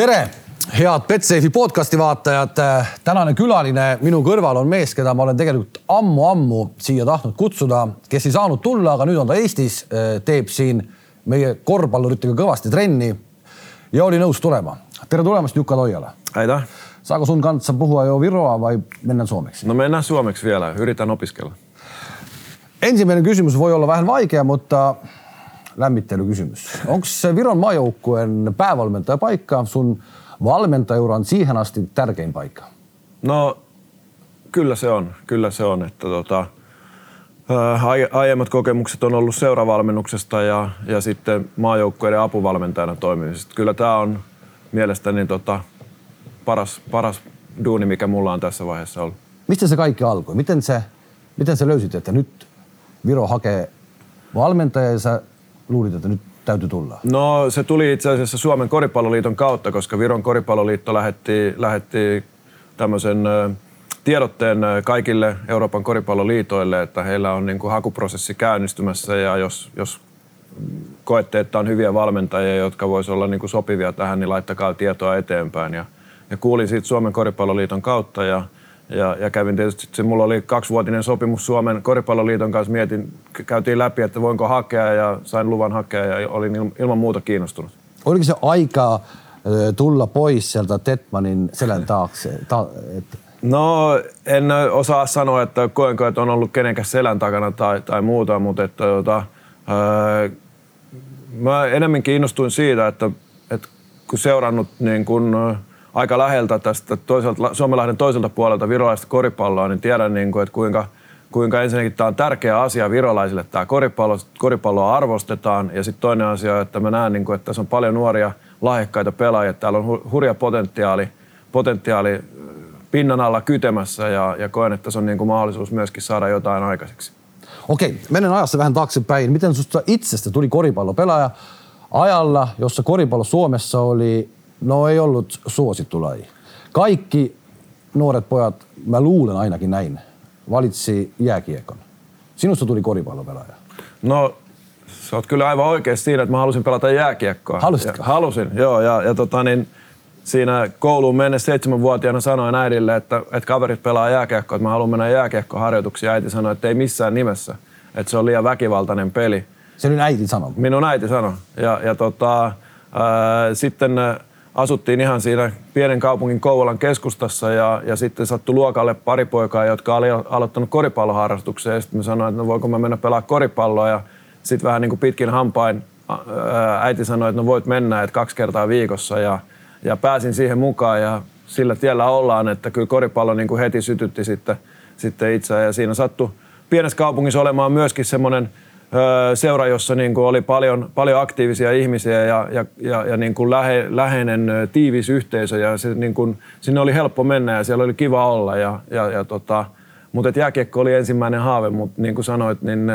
tere, head Betsafe'i podcasti vaatajad. tänane külaline minu kõrval on mees, keda ma olen tegelikult ammu-ammu siia tahtnud kutsuda, kes ei saanud tulla, aga nüüd on ta Eestis, teeb siin meie korvpalluritega kõvasti trenni ja oli nõus tulema. tere tulemast Jukka Toiala. aitäh. Saako sun kanssa puhua jo Viroa vai mennään suomeksi? No mennään suomeksi vielä, yritän opiskella. Ensimmäinen kysymys voi olla vähän vaikea, mutta lämmittelykysymys. Onko se Viron maajoukkueen päävalmentaja paikka sun valmentajuran siihen asti tärkein paikka? No kyllä se on, kyllä se on, että tota, aiemmat kokemukset on ollut seuravalmennuksesta ja, ja sitten maajoukkueiden apuvalmentajana toimimisesta. Kyllä tämä on mielestäni tota, paras, paras duuni, mikä mulla on tässä vaiheessa ollut. Mistä se kaikki alkoi? Miten se, miten se löysit, että nyt Viro hakee valmentaja ja sä luulit, että nyt täytyy tulla? No se tuli itse asiassa Suomen koripalloliiton kautta, koska Viron koripalloliitto lähetti, lähetti tämmöisen tiedotteen kaikille Euroopan koripalloliitoille, että heillä on niin kuin hakuprosessi käynnistymässä ja jos, jos koette, että on hyviä valmentajia, jotka voisivat olla niin kuin sopivia tähän, niin laittakaa tietoa eteenpäin. Ja, ja kuulin siitä Suomen koripalloliiton kautta ja, ja, ja kävin tietysti, se, mulla oli kaksivuotinen sopimus Suomen koripalloliiton kanssa, mietin, käytiin läpi, että voinko hakea ja sain luvan hakea ja olin ilman muuta kiinnostunut. Oliko se aika tulla pois sieltä Tetmanin selän taakse? Ta, et... No en osaa sanoa, että koenko, että on ollut kenenkään selän takana tai, tai muuta, mutta että, tota, ää, mä enemmän kiinnostuin siitä, että, että kun seurannut niin kun, aika läheltä tästä toiselta, Suomenlahden toiselta puolelta virolaista koripalloa, niin tiedän, niin kuin, että kuinka, kuinka ensinnäkin tämä on tärkeä asia virolaisille, tämä koripallo, koripalloa arvostetaan. Ja sitten toinen asia, että mä näen, niin kuin, että tässä on paljon nuoria lahjakkaita pelaajia, täällä on hurja potentiaali, potentiaali pinnan alla kytemässä ja, ja koen, että se on niin kuin mahdollisuus myöskin saada jotain aikaiseksi. Okei, menen ajassa vähän taaksepäin. Miten susta itsestä tuli koripallopelaaja ajalla, jossa koripallo Suomessa oli No ei ollut suosittu laji. Kaikki nuoret pojat, mä luulen ainakin näin, valitsi jääkiekon. Sinusta tuli koripallopelaaja. No sä oot kyllä aivan oikeassa siinä, että mä halusin pelata jääkiekkoa. Halusitko? halusin, joo. Ja, ja tota niin, siinä kouluun mennessä seitsemänvuotiaana sanoin äidille, että, että kaverit pelaa jääkiekkoa, että mä haluan mennä jääkiekkoharjoituksiin. Äiti sanoi, että ei missään nimessä, että se on liian väkivaltainen peli. Se oli äiti sanoi? Minun äiti sanoi. Ja, ja tota, ää, sitten asuttiin ihan siinä pienen kaupungin Kouvolan keskustassa ja, ja sitten sattui luokalle pari poikaa, jotka oli aloittanut koripalloharrastuksen ja sitten mä sanoin, että no voiko mä mennä pelaa koripalloa? Ja sitten vähän niin kuin pitkin hampain äiti sanoi, että no voit mennä, että kaksi kertaa viikossa. Ja, ja pääsin siihen mukaan ja sillä tiellä ollaan, että kyllä koripallo niin kuin heti sytytti sitten, sitten itseään. Ja siinä sattui pienessä kaupungissa olemaan myöskin semmoinen seura, jossa niin kuin oli paljon, paljon aktiivisia ihmisiä ja, ja, ja, ja niin kuin lähe, läheinen tiivis yhteisö ja se, niin kuin, sinne oli helppo mennä ja siellä oli kiva olla. Ja, ja, ja tota, mutta jääkiekko oli ensimmäinen haave, mutta niin kuin sanoit, niin,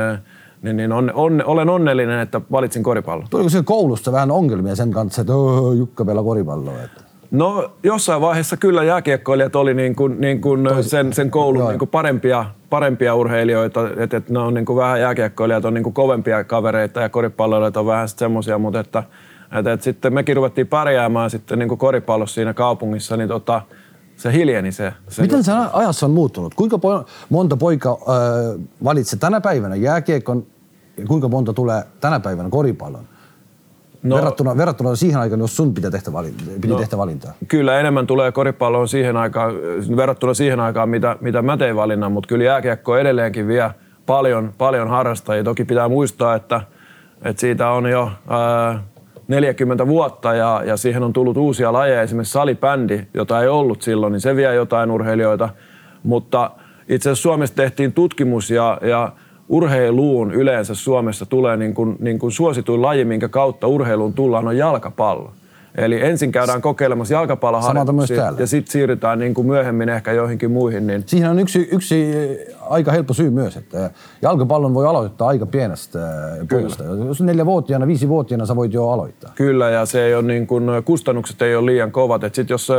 niin, niin on, on, olen onnellinen, että valitsin koripallon. Tuliko siellä koulusta vähän ongelmia sen kanssa, että Jukka pelaa koripalloa? Että... No jossain vaiheessa kyllä jääkiekkoilijat oli niin kuin, niin kuin sen, sen koulun niin kuin parempia, parempia urheilijoita, että, että ne on niin kuin vähän jääkiekkoilijat on niin kuin kovempia kavereita ja koripalloilijat on vähän semmoisia, mutta että, että, että, sitten mekin ruvettiin pärjäämään sitten niin kuin koripallossa siinä kaupungissa, niin tota, se hiljeni se. se Miten se ajassa on muuttunut? Kuinka monta poika äh, valitsee tänä päivänä jääkiekon ja kuinka monta tulee tänä päivänä koripallon? No, verrattuna, verrattuna siihen aikaan, jos sun pitää tehdä, valinta, piti no, tehdä valintaa? Kyllä enemmän tulee koripalloon siihen aikaan, verrattuna siihen aikaan, mitä, mitä mä tein valinnan, mutta kyllä jääkiekko edelleenkin vie paljon, paljon harrastajia. Toki pitää muistaa, että, että siitä on jo ää, 40 vuotta ja, ja siihen on tullut uusia lajeja. Esimerkiksi salibändi, jota ei ollut silloin, niin se vie jotain urheilijoita. Mutta itse asiassa Suomessa tehtiin tutkimus ja, ja urheiluun yleensä Suomessa tulee niin kuin, niin kuin suosituin laji, minkä kautta urheiluun tullaan, on jalkapallo. Eli ensin käydään kokeilemassa jalkapalloharjoituksia ja sitten siirrytään niin kuin myöhemmin ehkä joihinkin muihin. Niin... Siihen on yksi, yksi aika helppo syy myös, että jalkapallon voi aloittaa aika pienestä pojasta. Jos neljävuotiaana, viisivuotiaana sä voit jo aloittaa. Kyllä ja se ei ole niin kuin, kustannukset ei ole liian kovat. Sitten jos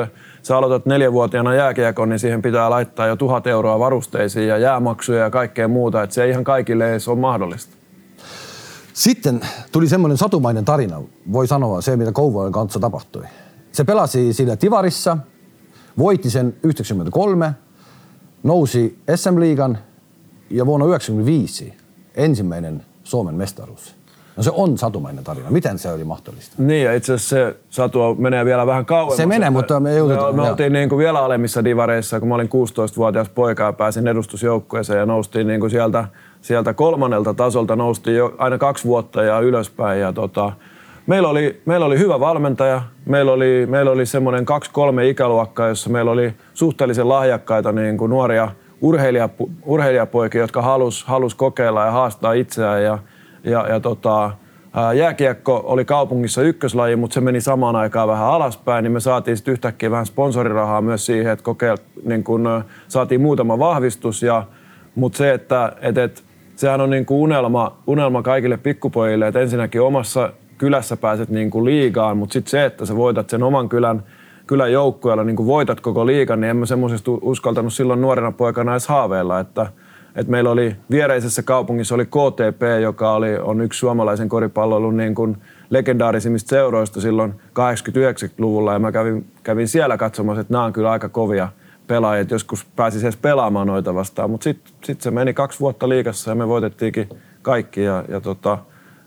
sä aloitat neljävuotiaana jääkiekon, niin siihen pitää laittaa jo tuhat euroa varusteisiin ja jäämaksuja ja kaikkea muuta. Että se ei ihan kaikille edes ole mahdollista. Sitten tuli semmoinen satumainen tarina, voi sanoa se, mitä Kouvolan kanssa tapahtui. se pelasi sillä Tivarissa, voitti sen 93, nousi SM-liigan ja vuonna 1995 ensimmäinen Suomen mestaruus. No se on satumainen tarina. Miten se oli mahdollista? Niin, ja itse asiassa se satu menee vielä vähän kauemmas. Se menee, mutta me, joututaan, me, me oltiin niin kuin vielä alemmissa divareissa, kun mä olin 16-vuotias poika ja pääsin edustusjoukkueeseen ja noustiin niin kuin sieltä, sieltä kolmannelta tasolta noustiin jo aina kaksi vuotta ja ylöspäin. Ja tota, meillä, oli, meillä oli hyvä valmentaja. Meillä oli, meillä oli semmoinen kaksi-kolme ikäluokkaa, jossa meillä oli suhteellisen lahjakkaita niin kuin nuoria urheilijapo, urheilijapoikia, jotka halus, halus kokeilla ja haastaa itseään. Ja, ja, ja tota, jääkiekko oli kaupungissa ykköslaji, mutta se meni samaan aikaan vähän alaspäin, niin me saatiin sitten yhtäkkiä vähän sponsorirahaa myös siihen, että kokeil, niin kun, saatiin muutama vahvistus. Ja, mutta se, että et, et, sehän on niin kuin unelma, unelma kaikille pikkupojille, että ensinnäkin omassa kylässä pääset niin kuin liigaan, mutta sitten se, että sä voitat sen oman kylän, kylän joukkueella, niin kuin voitat koko liigan, niin en mä semmoisesta uskaltanut silloin nuorena poikana edes haaveilla, että – et meillä oli viereisessä kaupungissa oli KTP, joka oli, on yksi suomalaisen koripallon niin kuin legendaarisimmista seuroista silloin 89-luvulla ja mä kävin, kävin siellä katsomassa, että nämä on kyllä aika kovia pelaajia, että joskus pääsi edes pelaamaan noita vastaan, mutta sitten sit se meni kaksi vuotta liikassa ja me voitettiinkin kaikki ja, ja tota,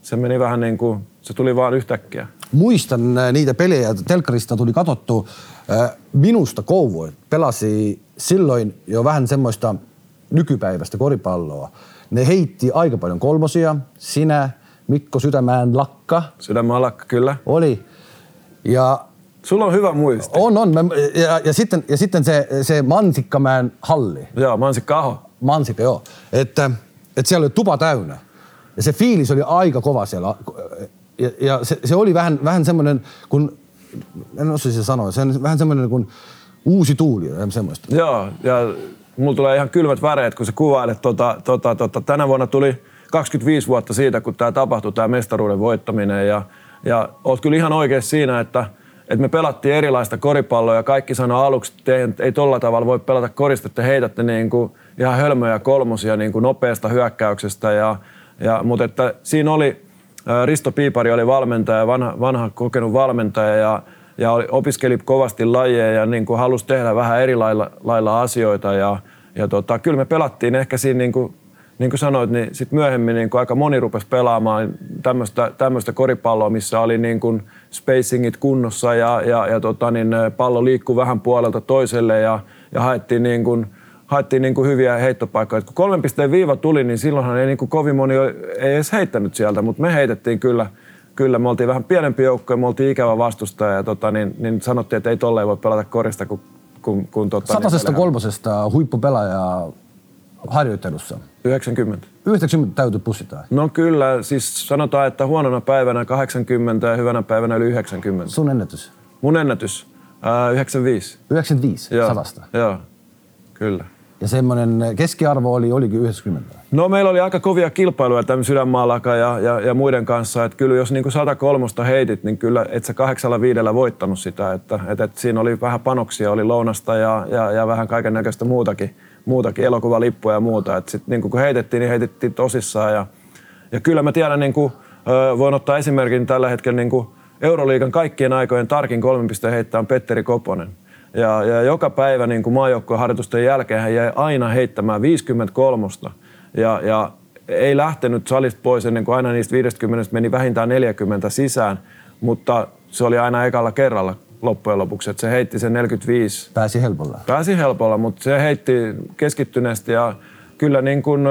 se meni vähän niin kuin, se tuli vaan yhtäkkiä. Muistan äh, niitä pelejä, telkkarista tuli katsottu. Äh, minusta Kouvo pelasi silloin jo vähän semmoista nykypäiväistä koripalloa. Ne heitti aika paljon kolmosia. Sinä, Mikko Sydämään Lakka. Sydämään Lakka, kyllä. Oli. Ja Sulla on hyvä muisti. On, on. Ja, ja sitten, ja sitten se, se Mansikkamäen halli. Joo, Mansikka-aho. Mansikka, joo. Että, että siellä oli tupa täynnä. Ja se fiilis oli aika kova siellä. Ja, ja se, se, oli vähän, vähän semmoinen, kun, en osaisi sanoa, se on vähän semmoinen kuin uusi tuuli semmoista. Joo, ja mulla tulee ihan kylmät väreet, kun sä kuvailet. Tota, tota, tota. Tänä vuonna tuli 25 vuotta siitä, kun tämä tapahtui, tämä mestaruuden voittaminen. Ja, ja oot kyllä ihan oikein siinä, että, että me pelattiin erilaista koripalloa ja kaikki sanoi aluksi, että ei tolla tavalla voi pelata korista, että heitätte niin kuin ihan hölmöjä kolmosia niin kuin nopeasta hyökkäyksestä. Ja, ja, mutta että siinä oli, Risto Piipari oli valmentaja, vanha, vanha kokenut valmentaja ja ja opiskeli kovasti lajeja ja niin kuin halusi tehdä vähän eri lailla, lailla asioita. Ja, ja tota, kyllä me pelattiin ehkä siinä, niin kuin, niin kuin sanoit, niin sit myöhemmin niin kuin aika moni rupesi pelaamaan tämmöistä koripalloa, missä oli niin kuin spacingit kunnossa ja, ja, ja tota, niin pallo liikkui vähän puolelta toiselle ja, ja haettiin niin kuin, haettiin niin kuin hyviä heittopaikkoja. kun kolmen pisteen viiva tuli, niin silloinhan ei niin kuin kovin moni ei edes heittänyt sieltä, mutta me heitettiin kyllä – kyllä me oltiin vähän pienempi joukko ja me oltiin ikävä vastustaja ja tota, niin, niin sanottiin, että ei tolleen voi pelata korista, kun, kun, kun tota, Satasesta niin kolmosesta huippupelaaja harjoittelussa? 90. 90 täytyy pussittaa? No kyllä, siis sanotaan, että huonona päivänä 80 ja hyvänä päivänä yli 90. Sun ennätys? Mun ennätys? Äh, 95. 95 Joo. sadasta? Joo, kyllä. Ja semmoinen keskiarvo oli, olikin 90? No meillä oli aika kovia kilpailuja tämän Sydänmaalakan ja, ja, ja, muiden kanssa. Että kyllä jos niin 103 heitit, niin kyllä et sä kahdeksalla viidellä voittanut sitä. Että, et, et siinä oli vähän panoksia, oli lounasta ja, ja, ja vähän kaiken näköistä muutakin, muutakin elokuvalippuja ja muuta. Että sit niin kun heitettiin, niin heitettiin tosissaan. Ja, ja kyllä mä tiedän, niin kuin, voin ottaa esimerkin tällä hetkellä niin kuin Euroliigan kaikkien aikojen tarkin kolmen pisteen heittää on Petteri Koponen. Ja, ja joka päivä niin kuin maajoukkueharjoitusten jälkeen hän jäi aina heittämään 53. Ja, ja ei lähtenyt salista pois ennen kuin aina niistä 50 meni vähintään 40 sisään, mutta se oli aina ekalla kerralla loppujen lopuksi, että se heitti sen 45. Pääsi helpolla. Pääsi helpolla, mutta se heitti keskittyneesti ja kyllä niin kuin,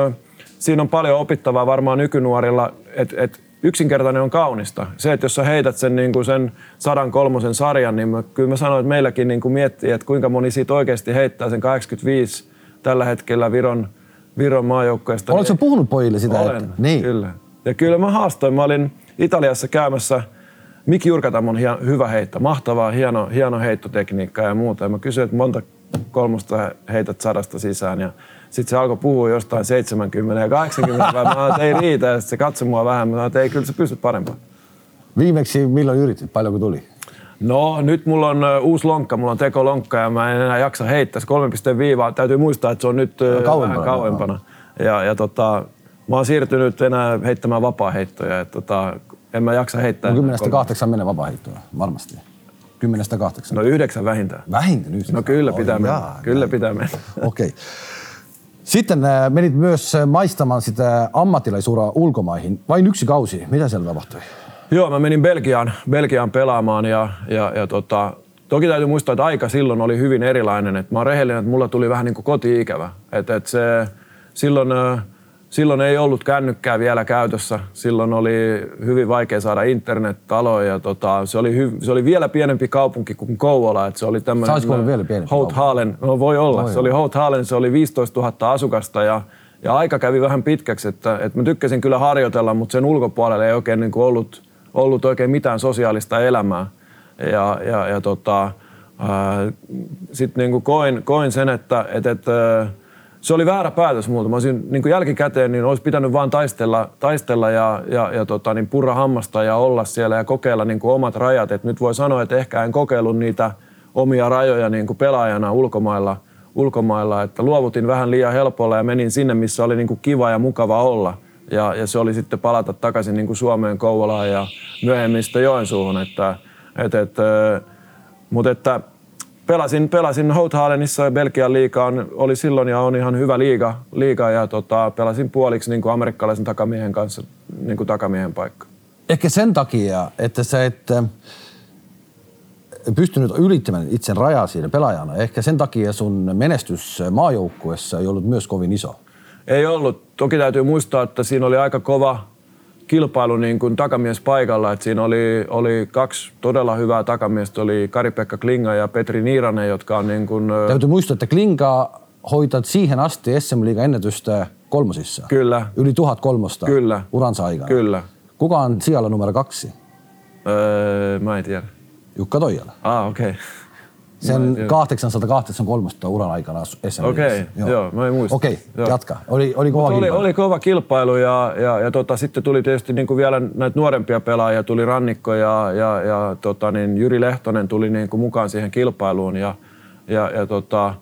siinä on paljon opittavaa varmaan nykynuorilla, että et yksinkertainen on kaunista. Se, että jos sä heität sen, niin kuin sen sadan kolmosen sarjan, niin mä, kyllä mä sanoin, että meilläkin niin kuin miettii, että kuinka moni siitä oikeasti heittää sen 85 tällä hetkellä Viron, Viron maajoukkoista. Oletko niin, puhunut pojille sitä? Olen, että, niin. kyllä. Ja kyllä mä haastoin. Mä olin Italiassa käymässä Miki Jurkatam on hien, hyvä heitto, mahtavaa, hieno, hieno heittotekniikka ja muuta. Ja mä kysyin, että monta kolmosta heität sadasta sisään. Ja sitten se alkoi puhua jostain 70 ja 80, mä sanoin, että ei riitä. Ja se katsoi mua vähän, mä sanoin, että ei, kyllä sä pystyt parempaan. Viimeksi milloin yritit? Paljonko tuli? No nyt mulla on uusi lonkka, mulla on tekolonkka ja mä en enää jaksa heittää. Se 3 viivaa, täytyy muistaa, että se on nyt kauempana, vähän kauempana. Ja, ja tota, mä oon siirtynyt enää heittämään vapaa-heittoja. Et tota, en mä jaksa heittää. No 10 kahdeksan menee vapaa-heittoja, varmasti. Kymmenestä kahdeksan. No yhdeksän vähintään. Vähintään yhdeksän. No kyllä pitää Oi mennä. jaa, Kyllä näin. pitää mennä. Okei. Okay. Sitten äh, menit myös äh, maistamaan sitä ammattilaisuraa ulkomaihin. Vain yksi kausi. Mitä siellä tapahtui? Joo, mä menin Belgiaan, Belgiaan pelaamaan ja, ja, ja tota, toki täytyy muistaa, että aika silloin oli hyvin erilainen. Et mä oon rehellinen, että mulla tuli vähän niin kuin koti-ikävä. Et, et se, silloin, silloin ei ollut kännykkää vielä käytössä. Silloin oli hyvin vaikea saada internet-taloja. Ja tota, se, oli hy, se oli vielä pienempi kaupunki kuin Kouvola. Et se oli tämmönen, Saisiko vielä pienempi Houthalen, no voi olla. Voi se oli Houthalen, se oli 15 000 asukasta ja ja aika kävi vähän pitkäksi, että, että mä tykkäsin kyllä harjoitella, mutta sen ulkopuolella ei oikein niin kuin ollut, ollut oikein mitään sosiaalista elämää. Ja, ja, ja tota, sitten niin kuin koin, koin sen, että, että, että se oli väärä päätös multa. Mä olisin niin jälkikäteen niin olisi pitänyt vaan taistella, taistella ja, ja, ja tota, niin purra hammasta ja olla siellä ja kokeilla niin kuin omat rajat. Et nyt voi sanoa, että ehkä en kokeillut niitä omia rajoja niin kuin pelaajana ulkomailla, ulkomailla, että luovutin vähän liian helpolla ja menin sinne, missä oli niin kuin kiva ja mukava olla. Ja, ja se oli sitten palata takaisin niin kuin Suomeen, Kouvolaan ja myöhemmin sitten Joensuuhun. Että, et, et, mutta että pelasin, pelasin Houthalenissa Belgian liiga on, oli silloin ja on ihan hyvä liiga, liiga ja tota, pelasin puoliksi niin kuin amerikkalaisen takamiehen kanssa niin kuin takamiehen paikka. Ehkä sen takia, että sä et pystynyt ylittämään itsen rajaa siinä pelaajana. Ehkä sen takia sun menestys maajoukkuessa ei ollut myös kovin iso. Ei ollut. Toki täytyy muistaa, että siinä oli aika kova kilpailu niin kuin takamies paikalla. Että siinä oli, oli kaksi todella hyvää takamiestä. Oli Kari-Pekka Klinga ja Petri Niiranen, jotka on niin kuin, Täytyy muistaa, että Klinka hoitat siihen asti SM Liigan ennätystä kolmosissa. Kyllä. Yli tuhat kolmosta Kyllä. uransa aikana. Kyllä. Kuka on siellä numero kaksi? Öö, mä en tiedä. Jukka Toijala. Ah, okei. Okay. Sen 883 uran aikana SM Okei, joo, mä en muista. Okei, Joo. jatka. Oli, oli kova kilpailu. oli kova kilpailu ja, ja, ja tota, sitten tuli tietysti niin kuin vielä näitä nuorempia pelaajia, tuli Rannikko ja, ja, ja tota, niin Jyri Lehtonen tuli niin kuin mukaan siihen kilpailuun ja, ja, ja tota,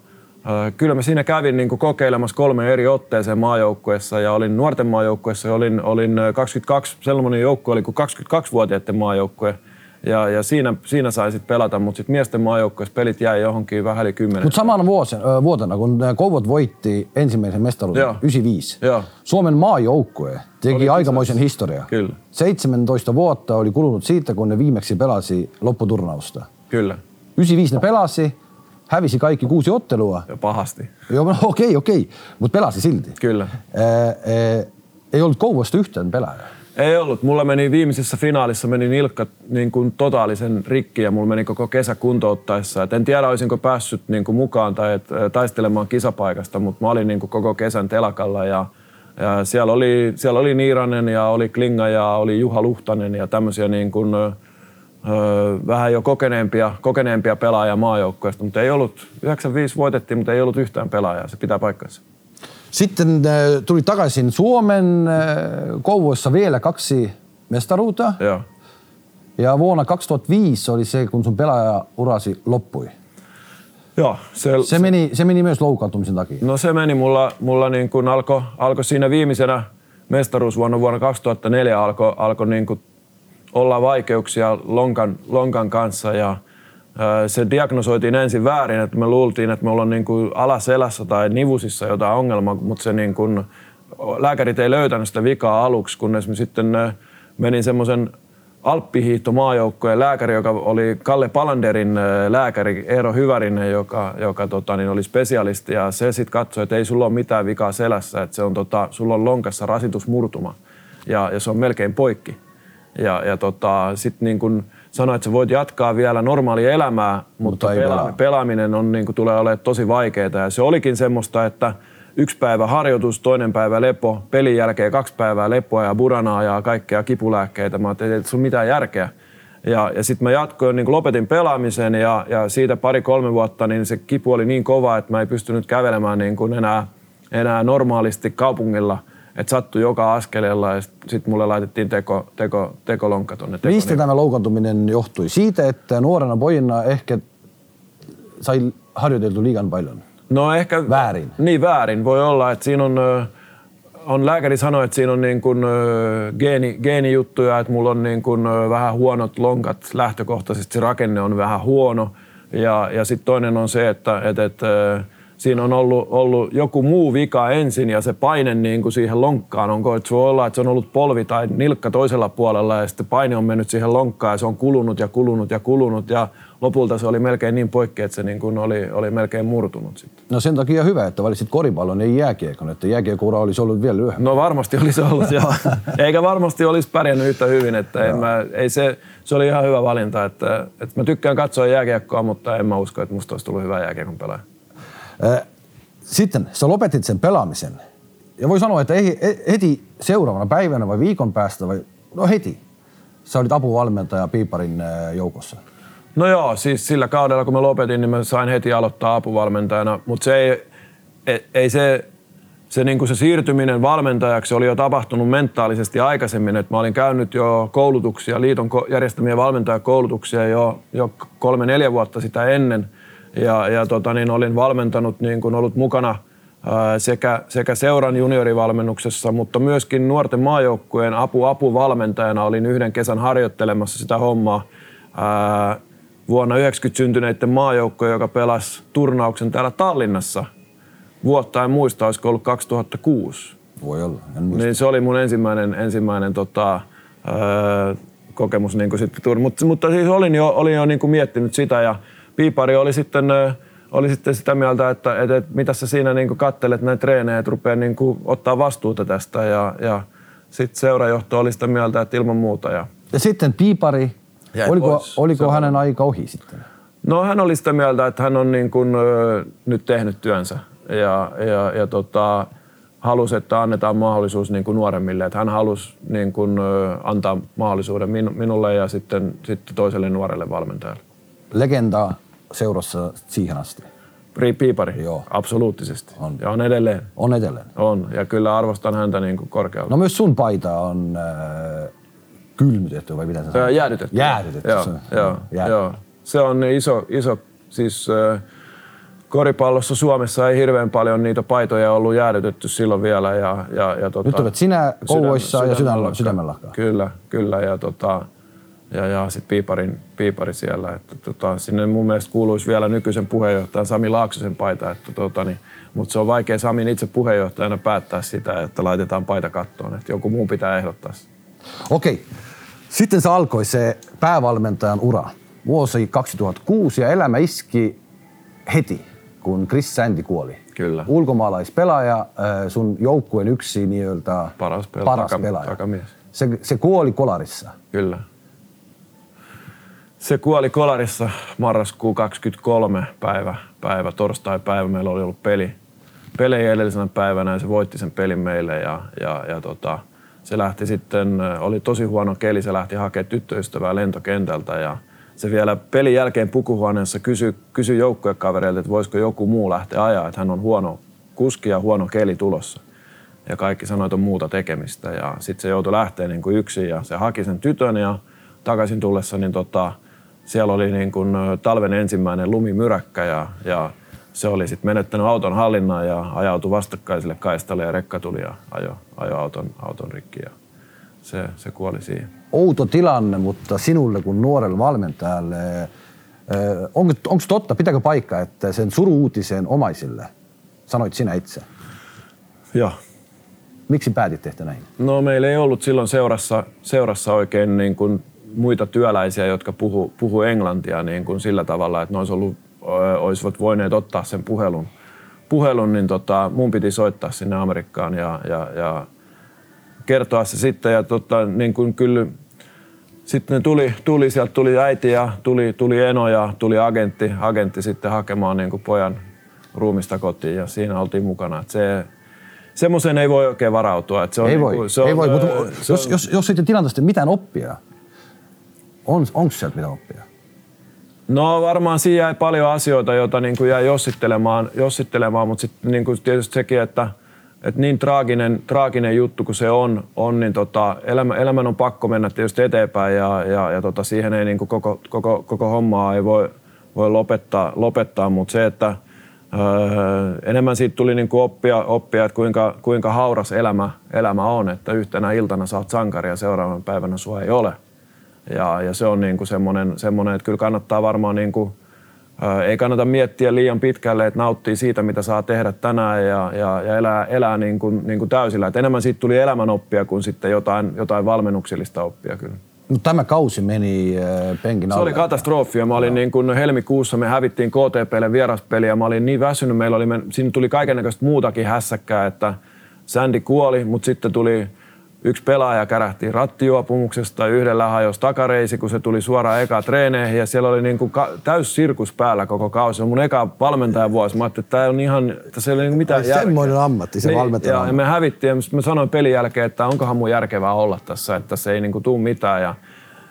kyllä mä siinä kävin niin kuin kokeilemassa kolme eri otteeseen maajoukkueessa ja olin nuorten maajoukkueessa ja olin, olin 22, sellainen joukkue oli kuin 22-vuotiaiden maajoukkue ja, ja siinä, siinä sai sitten pelata, mutta sitten miesten maajoukkueessa pelit jäi johonkin vähän yli kymmenen. Mutta samana vuosina, vuotena, kun Kouvot voitti ensimmäisen mestaruuden, Joo. 95, Joo. Suomen maajoukkue teki Oli aikamoisen historia. Kyllä. 17 vuotta oli kulunut siitä, kun ne viimeksi pelasi lopputurnausta. Kyllä, 95 ne pelasi, hävisi kaikki kuusi ottelua. ja pahasti. Joo, no okei, okei, mutta pelasi silti. Kyllä. Ää, ää, ei ollut Kouvosta yhtään pelaajaa. Ei ollut. Mulla meni viimeisessä finaalissa meni nilkka niin kuin totaalisen rikki ja mulla meni koko kesä kuntouttaessa. Et en tiedä, olisinko päässyt niin kuin mukaan tai et, taistelemaan kisapaikasta, mutta mä olin niin kuin koko kesän telakalla ja, ja siellä, oli, siellä oli Niiranen ja oli Klinga ja oli Juha Luhtanen ja tämmöisiä niin kuin, ö, vähän jo kokeneempia, kokeneempia pelaajia maajoukkueesta, mutta ei ollut, 95 voitettiin, mutta ei ollut yhtään pelaajaa, se pitää paikkansa. Sitten äh, tuli takaisin Suomen äh, Kouvoissa vielä kaksi mestaruutta. Joo. Ja vuonna 2005 oli se, kun sun pelaajaurasi loppui. Joo, se, Se meni, se meni myös loukkaantumisen takia. No se meni mulla, mulla niin kuin alkoi alko siinä viimeisenä mestaruusvuonna vuonna 2004 alkoi alko niin kuin olla vaikeuksia lonkan, lonkan kanssa ja se diagnosoitiin ensin väärin, että me luultiin, että me ollaan niin kuin alaselässä tai nivusissa jotain ongelmaa, mutta se niin kuin, lääkärit ei löytänyt sitä vikaa aluksi, kunnes me sitten menin semmoisen Alppihiihtomaajoukkojen lääkäri, joka oli Kalle Palanderin ää, lääkäri Eero Hyvärinen, joka, joka tota, niin oli spesialisti ja se sitten katsoi, että ei sulla ole mitään vikaa selässä, että se on, tota, sulla on lonkassa rasitusmurtuma ja, ja se on melkein poikki. Ja, ja tota, sitten niin kun sanoi, että sä voit jatkaa vielä normaalia elämää, mutta, Mutta pela- pelaa. pelaaminen on, niin kuin, tulee olemaan tosi vaikeaa. Ja se olikin semmoista, että yksi päivä harjoitus, toinen päivä lepo, pelin jälkeen kaksi päivää lepoa ja buranaa ja kaikkea kipulääkkeitä. Mä ajattelin, että sulla mitään järkeä. Ja, ja sitten mä jatkoin, niin lopetin pelaamisen ja, ja siitä pari-kolme vuotta niin se kipu oli niin kova, että mä ei pystynyt kävelemään niin kuin enää, enää normaalisti kaupungilla. Että sattui joka askeleella ja sitten sit mulle laitettiin teko, teko, tekolonkka tonne. Mistä tämä loukkaantuminen johtui? Siitä, että nuorena pojina ehkä sai harjoiteltu liian paljon. No ehkä... Väärin. Niin väärin. Voi olla, että siinä on ö, on lääkäri sanoi, että siinä on niin kuin, geeni, geenijuttuja, että mulla on niin kuin, vähän huonot lonkat lähtökohtaisesti, se rakenne on vähän huono. Ja, ja sitten toinen on se, että, että, että siinä on ollut, ollut joku muu vika ensin ja se paine niin kuin siihen lonkkaan on koettu olla, että se on ollut polvi tai nilkka toisella puolella ja sitten paine on mennyt siihen lonkkaan ja se on kulunut ja kulunut ja kulunut ja lopulta se oli melkein niin poikki, että se niin kuin oli, oli melkein murtunut sitten. No sen takia hyvä, että valitsit koripallon, ei jääkiekon, että jääkiekura olisi ollut vielä lyhyempi. No varmasti olisi ollut, joo. Eikä varmasti olisi pärjännyt yhtä hyvin, että en mä, ei se, se oli ihan hyvä valinta, että, että mä tykkään katsoa jääkiekkoa, mutta en mä usko, että musta olisi tullut hyvä jääkiekon pelaaja. Sitten sä lopetit sen pelaamisen. Ja voi sanoa, että heti seuraavana päivänä vai viikon päästä, vai no heti, sä olit apuvalmentaja Piiparin joukossa. No joo, siis sillä kaudella kun mä lopetin, niin mä sain heti aloittaa apuvalmentajana, mutta se ei, ei, ei se, se, niin kuin se siirtyminen valmentajaksi oli jo tapahtunut mentaalisesti aikaisemmin, että mä olin käynyt jo koulutuksia, liiton järjestämiä valmentajakoulutuksia jo, jo kolme-neljä vuotta sitä ennen – ja, ja tota, niin olin valmentanut, niin kuin ollut mukana ää, sekä, sekä seuran juniorivalmennuksessa, mutta myöskin nuorten maajoukkueen apu-apuvalmentajana olin yhden kesän harjoittelemassa sitä hommaa. Ää, vuonna 90 syntyneiden maajoukkoja, joka pelasi turnauksen täällä Tallinnassa. Vuotta en muista, olisiko ollut 2006. Voi olla, en muista. Niin se oli mun ensimmäinen, ensimmäinen tota, ää, kokemus niin kuin sitten, mutta, mutta siis olin jo, olin jo niin kuin miettinyt sitä ja Piipari oli sitten, oli sitten sitä mieltä, että, että, että mitä sä siinä niin kattelet näitä treenejä, että rupeaa niin ottaa vastuuta tästä. Ja, ja sitten seurajohto oli sitä mieltä, että ilman muuta. Ja, ja sitten Piipari, Jäi oliko, pois. oliko hänen aika ohi sitten? No hän oli sitä mieltä, että hän on niin kuin, ö, nyt tehnyt työnsä ja, ja, ja tota, halusi, että annetaan mahdollisuus niin kuin nuoremmille. Että hän halusi niin kuin, ö, antaa mahdollisuuden minulle ja sitten, sitten toiselle nuorelle valmentajalle. Legenda seurassa siihen asti? Piipari? Joo. Absoluuttisesti. On. Ja on edelleen. On edelleen. On. Ja kyllä arvostan häntä niin kuin korkealta. No myös sun paita on äh, kylmytetty vai mitä sä sanoit? Jäädytetty. Jäädytetty. Joo, se, joo, jää. joo. se on iso, iso siis äh, koripallossa Suomessa ei hirveän paljon niitä paitoja ollut jäädytetty silloin vielä. Ja, ja, ja tota, Nyt olet sinä kouvoissa ja sydämellä. Kyllä, kyllä. Ja tota, ja, ja sitten piiparin, piipari siellä. Että, tota, sinne mun mielestä kuuluisi vielä nykyisen puheenjohtajan Sami Laaksosen paita, että, tota, niin, mutta se on vaikea Samin itse puheenjohtajana päättää sitä, että laitetaan paita kattoon, että joku muu pitää ehdottaa Okei. Sitten se alkoi se päävalmentajan ura. Vuosi 2006 ja elämä iski heti, kun Chris Sandy kuoli. Kyllä. Ulkomaalaispelaaja, äh, sun joukkueen yksi niiltä paras, pel- paras pelaaja. Takamies. Se, se kuoli kolarissa. Kyllä. Se kuoli kolarissa marraskuu 23 päivä, päivä torstai-päivä. Meillä oli ollut peli, peli edellisenä päivänä ja se voitti sen pelin meille ja, ja, ja tota, se lähti sitten, oli tosi huono keli, se lähti hakemaan tyttöystävää lentokentältä ja se vielä pelin jälkeen pukuhuoneessa kysyi, kysyi joukkuekavereilta, että voisiko joku muu lähteä ajaa, että hän on huono kuski ja huono keli tulossa. Ja kaikki sanoi, että on muuta tekemistä ja sitten se joutui lähteä niin kuin yksin ja se haki sen tytön ja takaisin tullessa niin tota, siellä oli niin kuin talven ensimmäinen lumimyräkkä ja, ja se oli sitten menettänyt auton hallinnan ja ajautui vastakkaiselle kaistalle ja rekka tuli ja ajo, ajo auton, auton rikki ja se, se kuoli siihen. Outo tilanne, mutta sinulle kuin nuorelle valmentajalle, onko, onko totta, pitääkö paikka, että sen suru-uutisen omaisille sanoit sinä itse? Joo. Miksi päätit tehdä näin? No meillä ei ollut silloin seurassa, seurassa oikein niin kuin muita työläisiä, jotka puhu, puhu englantia niin kuin sillä tavalla, että ne olisi ollut, olisivat voineet ottaa sen puhelun, puhelun niin tota, mun piti soittaa sinne Amerikkaan ja, ja, ja kertoa se sitten. Ja tota, niin kuin kyllä, sitten tuli, tuli, sieltä tuli äiti ja tuli, tuli eno ja tuli agentti, agentti sitten hakemaan niin kuin pojan ruumista kotiin ja siinä oltiin mukana. Että se, semmoiseen ei voi oikein varautua. Että se on ei niin kuin, voi, se on, ei voi, mutta se jos, on, jos, jos sitten tilanteesta mitään oppia, on, onko sieltä mitä oppia? No varmaan siinä jäi paljon asioita, joita niin kuin jäi jossittelemaan, jossittelemaan mutta sitten niin kuin tietysti sekin, että, että niin traaginen, traaginen juttu kuin se on, on niin tota, elämä, elämän on pakko mennä tietysti eteenpäin ja, ja, ja tota, siihen ei niin kuin koko, koko, koko hommaa ei voi, voi lopettaa, lopettaa mutta se, että Öö, enemmän siitä tuli niin kuin oppia, oppia, että kuinka, kuinka hauras elämä, elämä on, että yhtenä iltana saat sankari ja seuraavan päivänä sua ei ole. Ja, ja se on niin kuin semmoinen, semmoinen, että kyllä kannattaa varmaan niin kuin, ei kannata miettiä liian pitkälle, että nauttii siitä, mitä saa tehdä tänään ja, ja, ja elää, elää niin kuin, niin kuin täysillä. Et enemmän siitä tuli elämänoppia kuin sitten jotain, jotain valmennuksellista oppia kyllä. No, tämä kausi meni penkin alle. Se oli katastrofi. Mä olin niin kuin helmikuussa, me hävittiin KTPlle vieraspeliä. Mä olin niin väsynyt, meillä oli, siinä tuli kaikenlaista muutakin hässäkkää, että Sandy kuoli, mutta sitten tuli yksi pelaaja kärähti rattijuopumuksesta, yhdellä hajosi takareisi, kun se tuli suoraan eka treeneihin ja siellä oli niin kuin ka- täys sirkus päällä koko kausi. Mun eka valmentajan vuosi. Mä ajattelin, että tämä on ihan, että se ei ole niin mitään järkeä. Semmoinen ammatti, se niin, valmentaja. Ja me hävittiin ja mä sanoin pelin jälkeen, että onkohan mun järkevää olla tässä, että se ei niin kuin tule mitään. Ja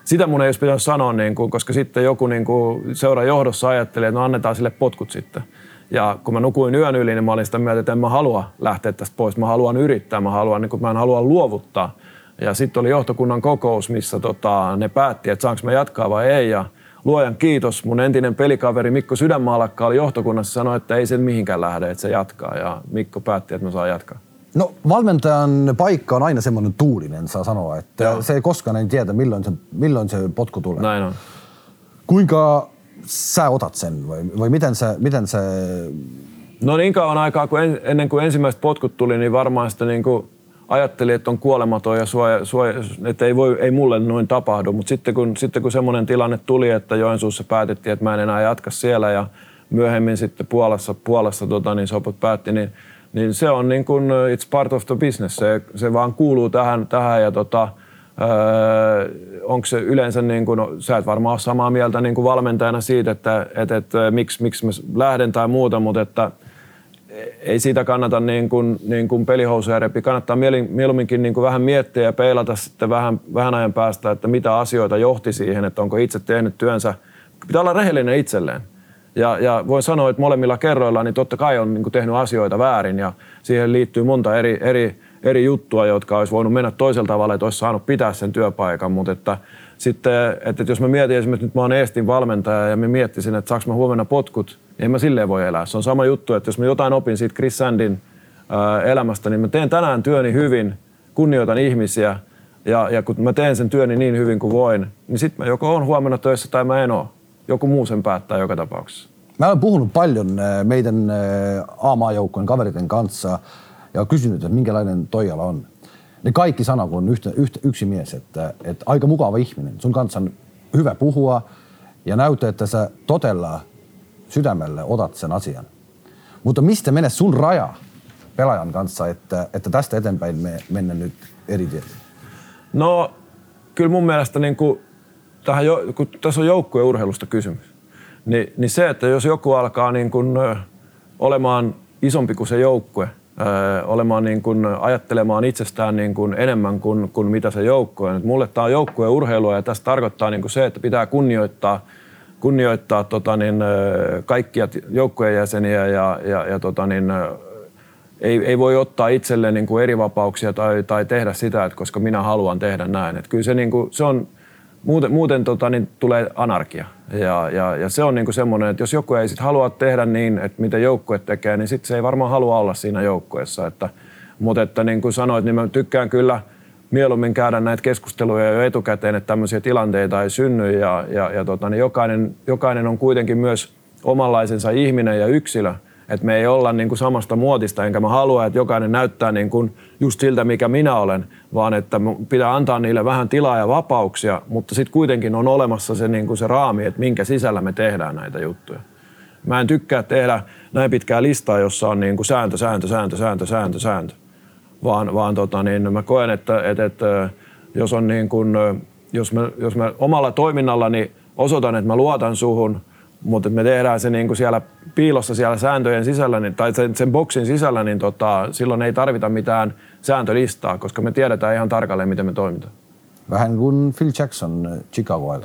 sitä mun ei olisi pitänyt sanoa, niin kuin, koska sitten joku niin kuin seuran johdossa ajatteli, että no annetaan sille potkut sitten. Ja kun mä nukuin yön yli, niin mä olin sitä mieltä, että en mä halua lähteä tästä pois. Mä haluan yrittää, mä, haluan, niin mä en halua luovuttaa. Ja sitten oli johtokunnan kokous, missä tota, ne päätti, että saanko mä jatkaa vai ei. Ja luojan kiitos, mun entinen pelikaveri Mikko Sydänmaalakka oli johtokunnassa sanoi, että ei sen mihinkään lähde, että se jatkaa. Ja Mikko päätti, että mä saan jatkaa. No valmentajan paikka on aina semmoinen tuulinen, saa sanoa, että Joo. se ei koskaan ei tiedä, milloin se, milloin se potku tulee. Näin on. Kuinka sä otat sen vai, vai miten, se, miten se... No niin kauan aikaa, kun en, ennen kuin ensimmäiset potkut tuli, niin varmaan sitä niin kuin ajattelin, että on kuolematon ja suoja, suoja, että ei, voi, ei mulle noin tapahdu. Mutta sitten kun, sitten kun semmoinen tilanne tuli, että Joensuussa päätettiin, että mä en enää jatka siellä ja myöhemmin sitten Puolassa, Puolassa tota, niin soput päätti, niin, niin se on niin kuin, it's part of the business. Se, se vaan kuuluu tähän, tähän ja tota, Öö, onko se yleensä, niin kuin, no, sä et varmaan ole samaa mieltä niin kuin valmentajana siitä, että, että, että miksi, miksi mä lähden tai muuta, mutta että ei siitä kannata niin kuin, niin kuin pelihousuja repi. Kannattaa mieluumminkin niin kuin vähän miettiä ja peilata sitten vähän, vähän ajan päästä, että mitä asioita johti siihen, että onko itse tehnyt työnsä. Pitää olla rehellinen itselleen. Ja, ja voin sanoa, että molemmilla kerroilla niin totta kai on niin tehnyt asioita väärin ja siihen liittyy monta eri, eri eri juttua, jotka olisi voinut mennä toisella tavalla, että olisi saanut pitää sen työpaikan, mutta että sitten, että jos mä mietin esimerkiksi, että mä oon Eestin valmentaja ja mä miettisin, että saanko mä huomenna potkut, niin en mä silleen voi elää. Se on sama juttu, että jos mä jotain opin siitä Chris Sandin elämästä, niin mä teen tänään työni hyvin, kunnioitan ihmisiä ja, ja kun mä teen sen työni niin hyvin kuin voin, niin sitten mä joko on huomenna töissä tai mä en ole. Joku muu sen päättää joka tapauksessa. Mä olen puhunut paljon meidän A-maajoukkueen kaveriten kanssa ja kysynyt, että minkälainen Toijala on. Ne kaikki sanoo, kun on yhtä, yhtä, yksi mies, että, että aika mukava ihminen. Sun kanssa on hyvä puhua ja näyttää, että sä totella sydämelle otat sen asian. Mutta mistä menee sun raja pelaajan kanssa, että, että tästä eteenpäin me mennään nyt eri tietä? No, kyllä mun mielestä niin kuin, tähän, kun tässä on joukkueen urheilusta kysymys, niin, niin se, että jos joku alkaa niin kuin, olemaan isompi kuin se joukkue – olemaan niin kuin, ajattelemaan itsestään niin kuin enemmän kuin, kuin mitä se joukko on. mulle tämä on joukkueen urheilua ja tässä tarkoittaa niin kuin se, että pitää kunnioittaa, kunnioittaa tota niin, kaikkia joukkueen jäseniä ja, ja, ja tota niin, ei, ei voi ottaa itselleen niin kuin eri vapauksia tai, tai tehdä sitä, että koska minä haluan tehdä näin. Että kyllä se, niin kuin, se on, muuten, muuten tota, niin tulee anarkia. Ja, ja, ja se on niinku semmoinen, että jos joku ei sit halua tehdä niin, että mitä joukkue tekee, niin sitten se ei varmaan halua olla siinä joukkueessa. Että, mutta että niin kuin sanoit, niin mä tykkään kyllä mieluummin käydä näitä keskusteluja jo etukäteen, että tämmöisiä tilanteita ei synny. Ja, ja, ja tota, niin jokainen, jokainen on kuitenkin myös omanlaisensa ihminen ja yksilö. Että me ei olla niin kuin samasta muotista, enkä mä halua, että jokainen näyttää niin kuin just siltä, mikä minä olen, vaan että pitää antaa niille vähän tilaa ja vapauksia, mutta sitten kuitenkin on olemassa se, niin kuin se raami, että minkä sisällä me tehdään näitä juttuja. Mä en tykkää tehdä näin pitkää listaa, jossa on niin kuin sääntö, sääntö, sääntö, sääntö, sääntö, sääntö. Vaan, vaan tota, niin mä koen, että, että, että jos, on niin kuin, jos, mä, jos mä omalla toiminnallani osoitan, että mä luotan suhun – mutta me tehdään se niin kuin siellä piilossa siellä sääntöjen sisällä niin, tai sen, sen boksin sisällä, niin tota, silloin ei tarvita mitään sääntölistaa, koska me tiedetään ihan tarkalleen, miten me toimitaan. Vähän kuin Phil Jackson äh, chicago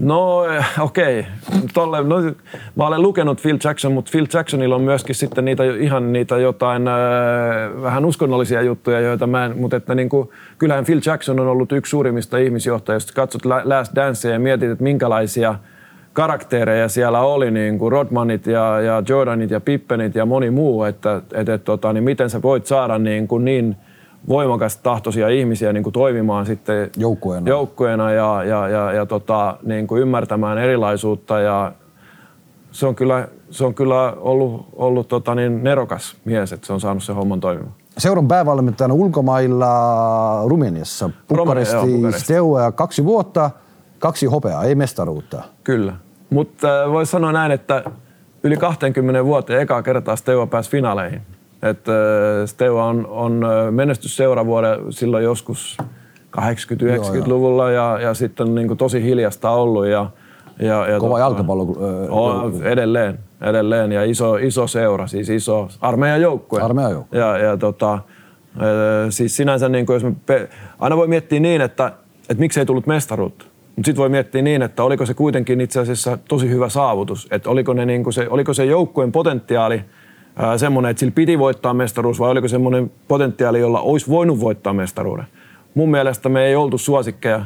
No eh, okei, okay. no, mä olen lukenut Phil Jackson, mutta Phil Jacksonilla on myöskin sitten niitä ihan niitä jotain äh, vähän uskonnollisia juttuja, joita mä en, mutta että niin kuin, kyllähän Phil Jackson on ollut yksi suurimmista ihmisjohtajista. Katsot Last Dancea ja mietit, että minkälaisia – karaktereja siellä oli, niin kuin Rodmanit ja, ja Jordanit ja Pippenit ja moni muu, että et, et, tota, niin miten sä voit saada niin, kuin niin voimakas tahtoisia ihmisiä niin kuin toimimaan sitten joukkueena, joukkueena ja, ja, ja, ja tota, niin kuin ymmärtämään erilaisuutta ja se on kyllä, se on kyllä ollut, ollut tota niin nerokas mies, että se on saanut sen homman toimimaan. Seuran päävalmentajana ulkomailla Rumeniassa, Bukaresti, Steaua kaksi vuotta, kaksi hopeaa, ei mestaruutta. Kyllä, mutta äh, voi sanoa näin, että yli 20 vuoteen ekaa kertaa Steaua pääsi finaaleihin. Että äh, Steaua on, on äh, menestysseura vuoden silloin joskus 80-90-luvulla ja, ja sitten niin kuin tosi hiljasta ollut. Ja, ja, ja Kova tota, jalkapallo. On, edelleen, edelleen ja iso, iso seura, siis iso armeijan joukkue. Armeijan joukkue. Ja, ja tota, siis sinänsä niin kuin jos me aina voi miettiä niin, että, että miksei tullut mestaruutta. Mutta sitten voi miettiä niin, että oliko se kuitenkin itse asiassa tosi hyvä saavutus. Että oliko, ne niin kuin se, oliko se joukkueen potentiaali semmoinen, että sillä piti voittaa mestaruus vai oliko semmoinen potentiaali, jolla olisi voinut voittaa mestaruuden. Mun mielestä me ei oltu suosikkeja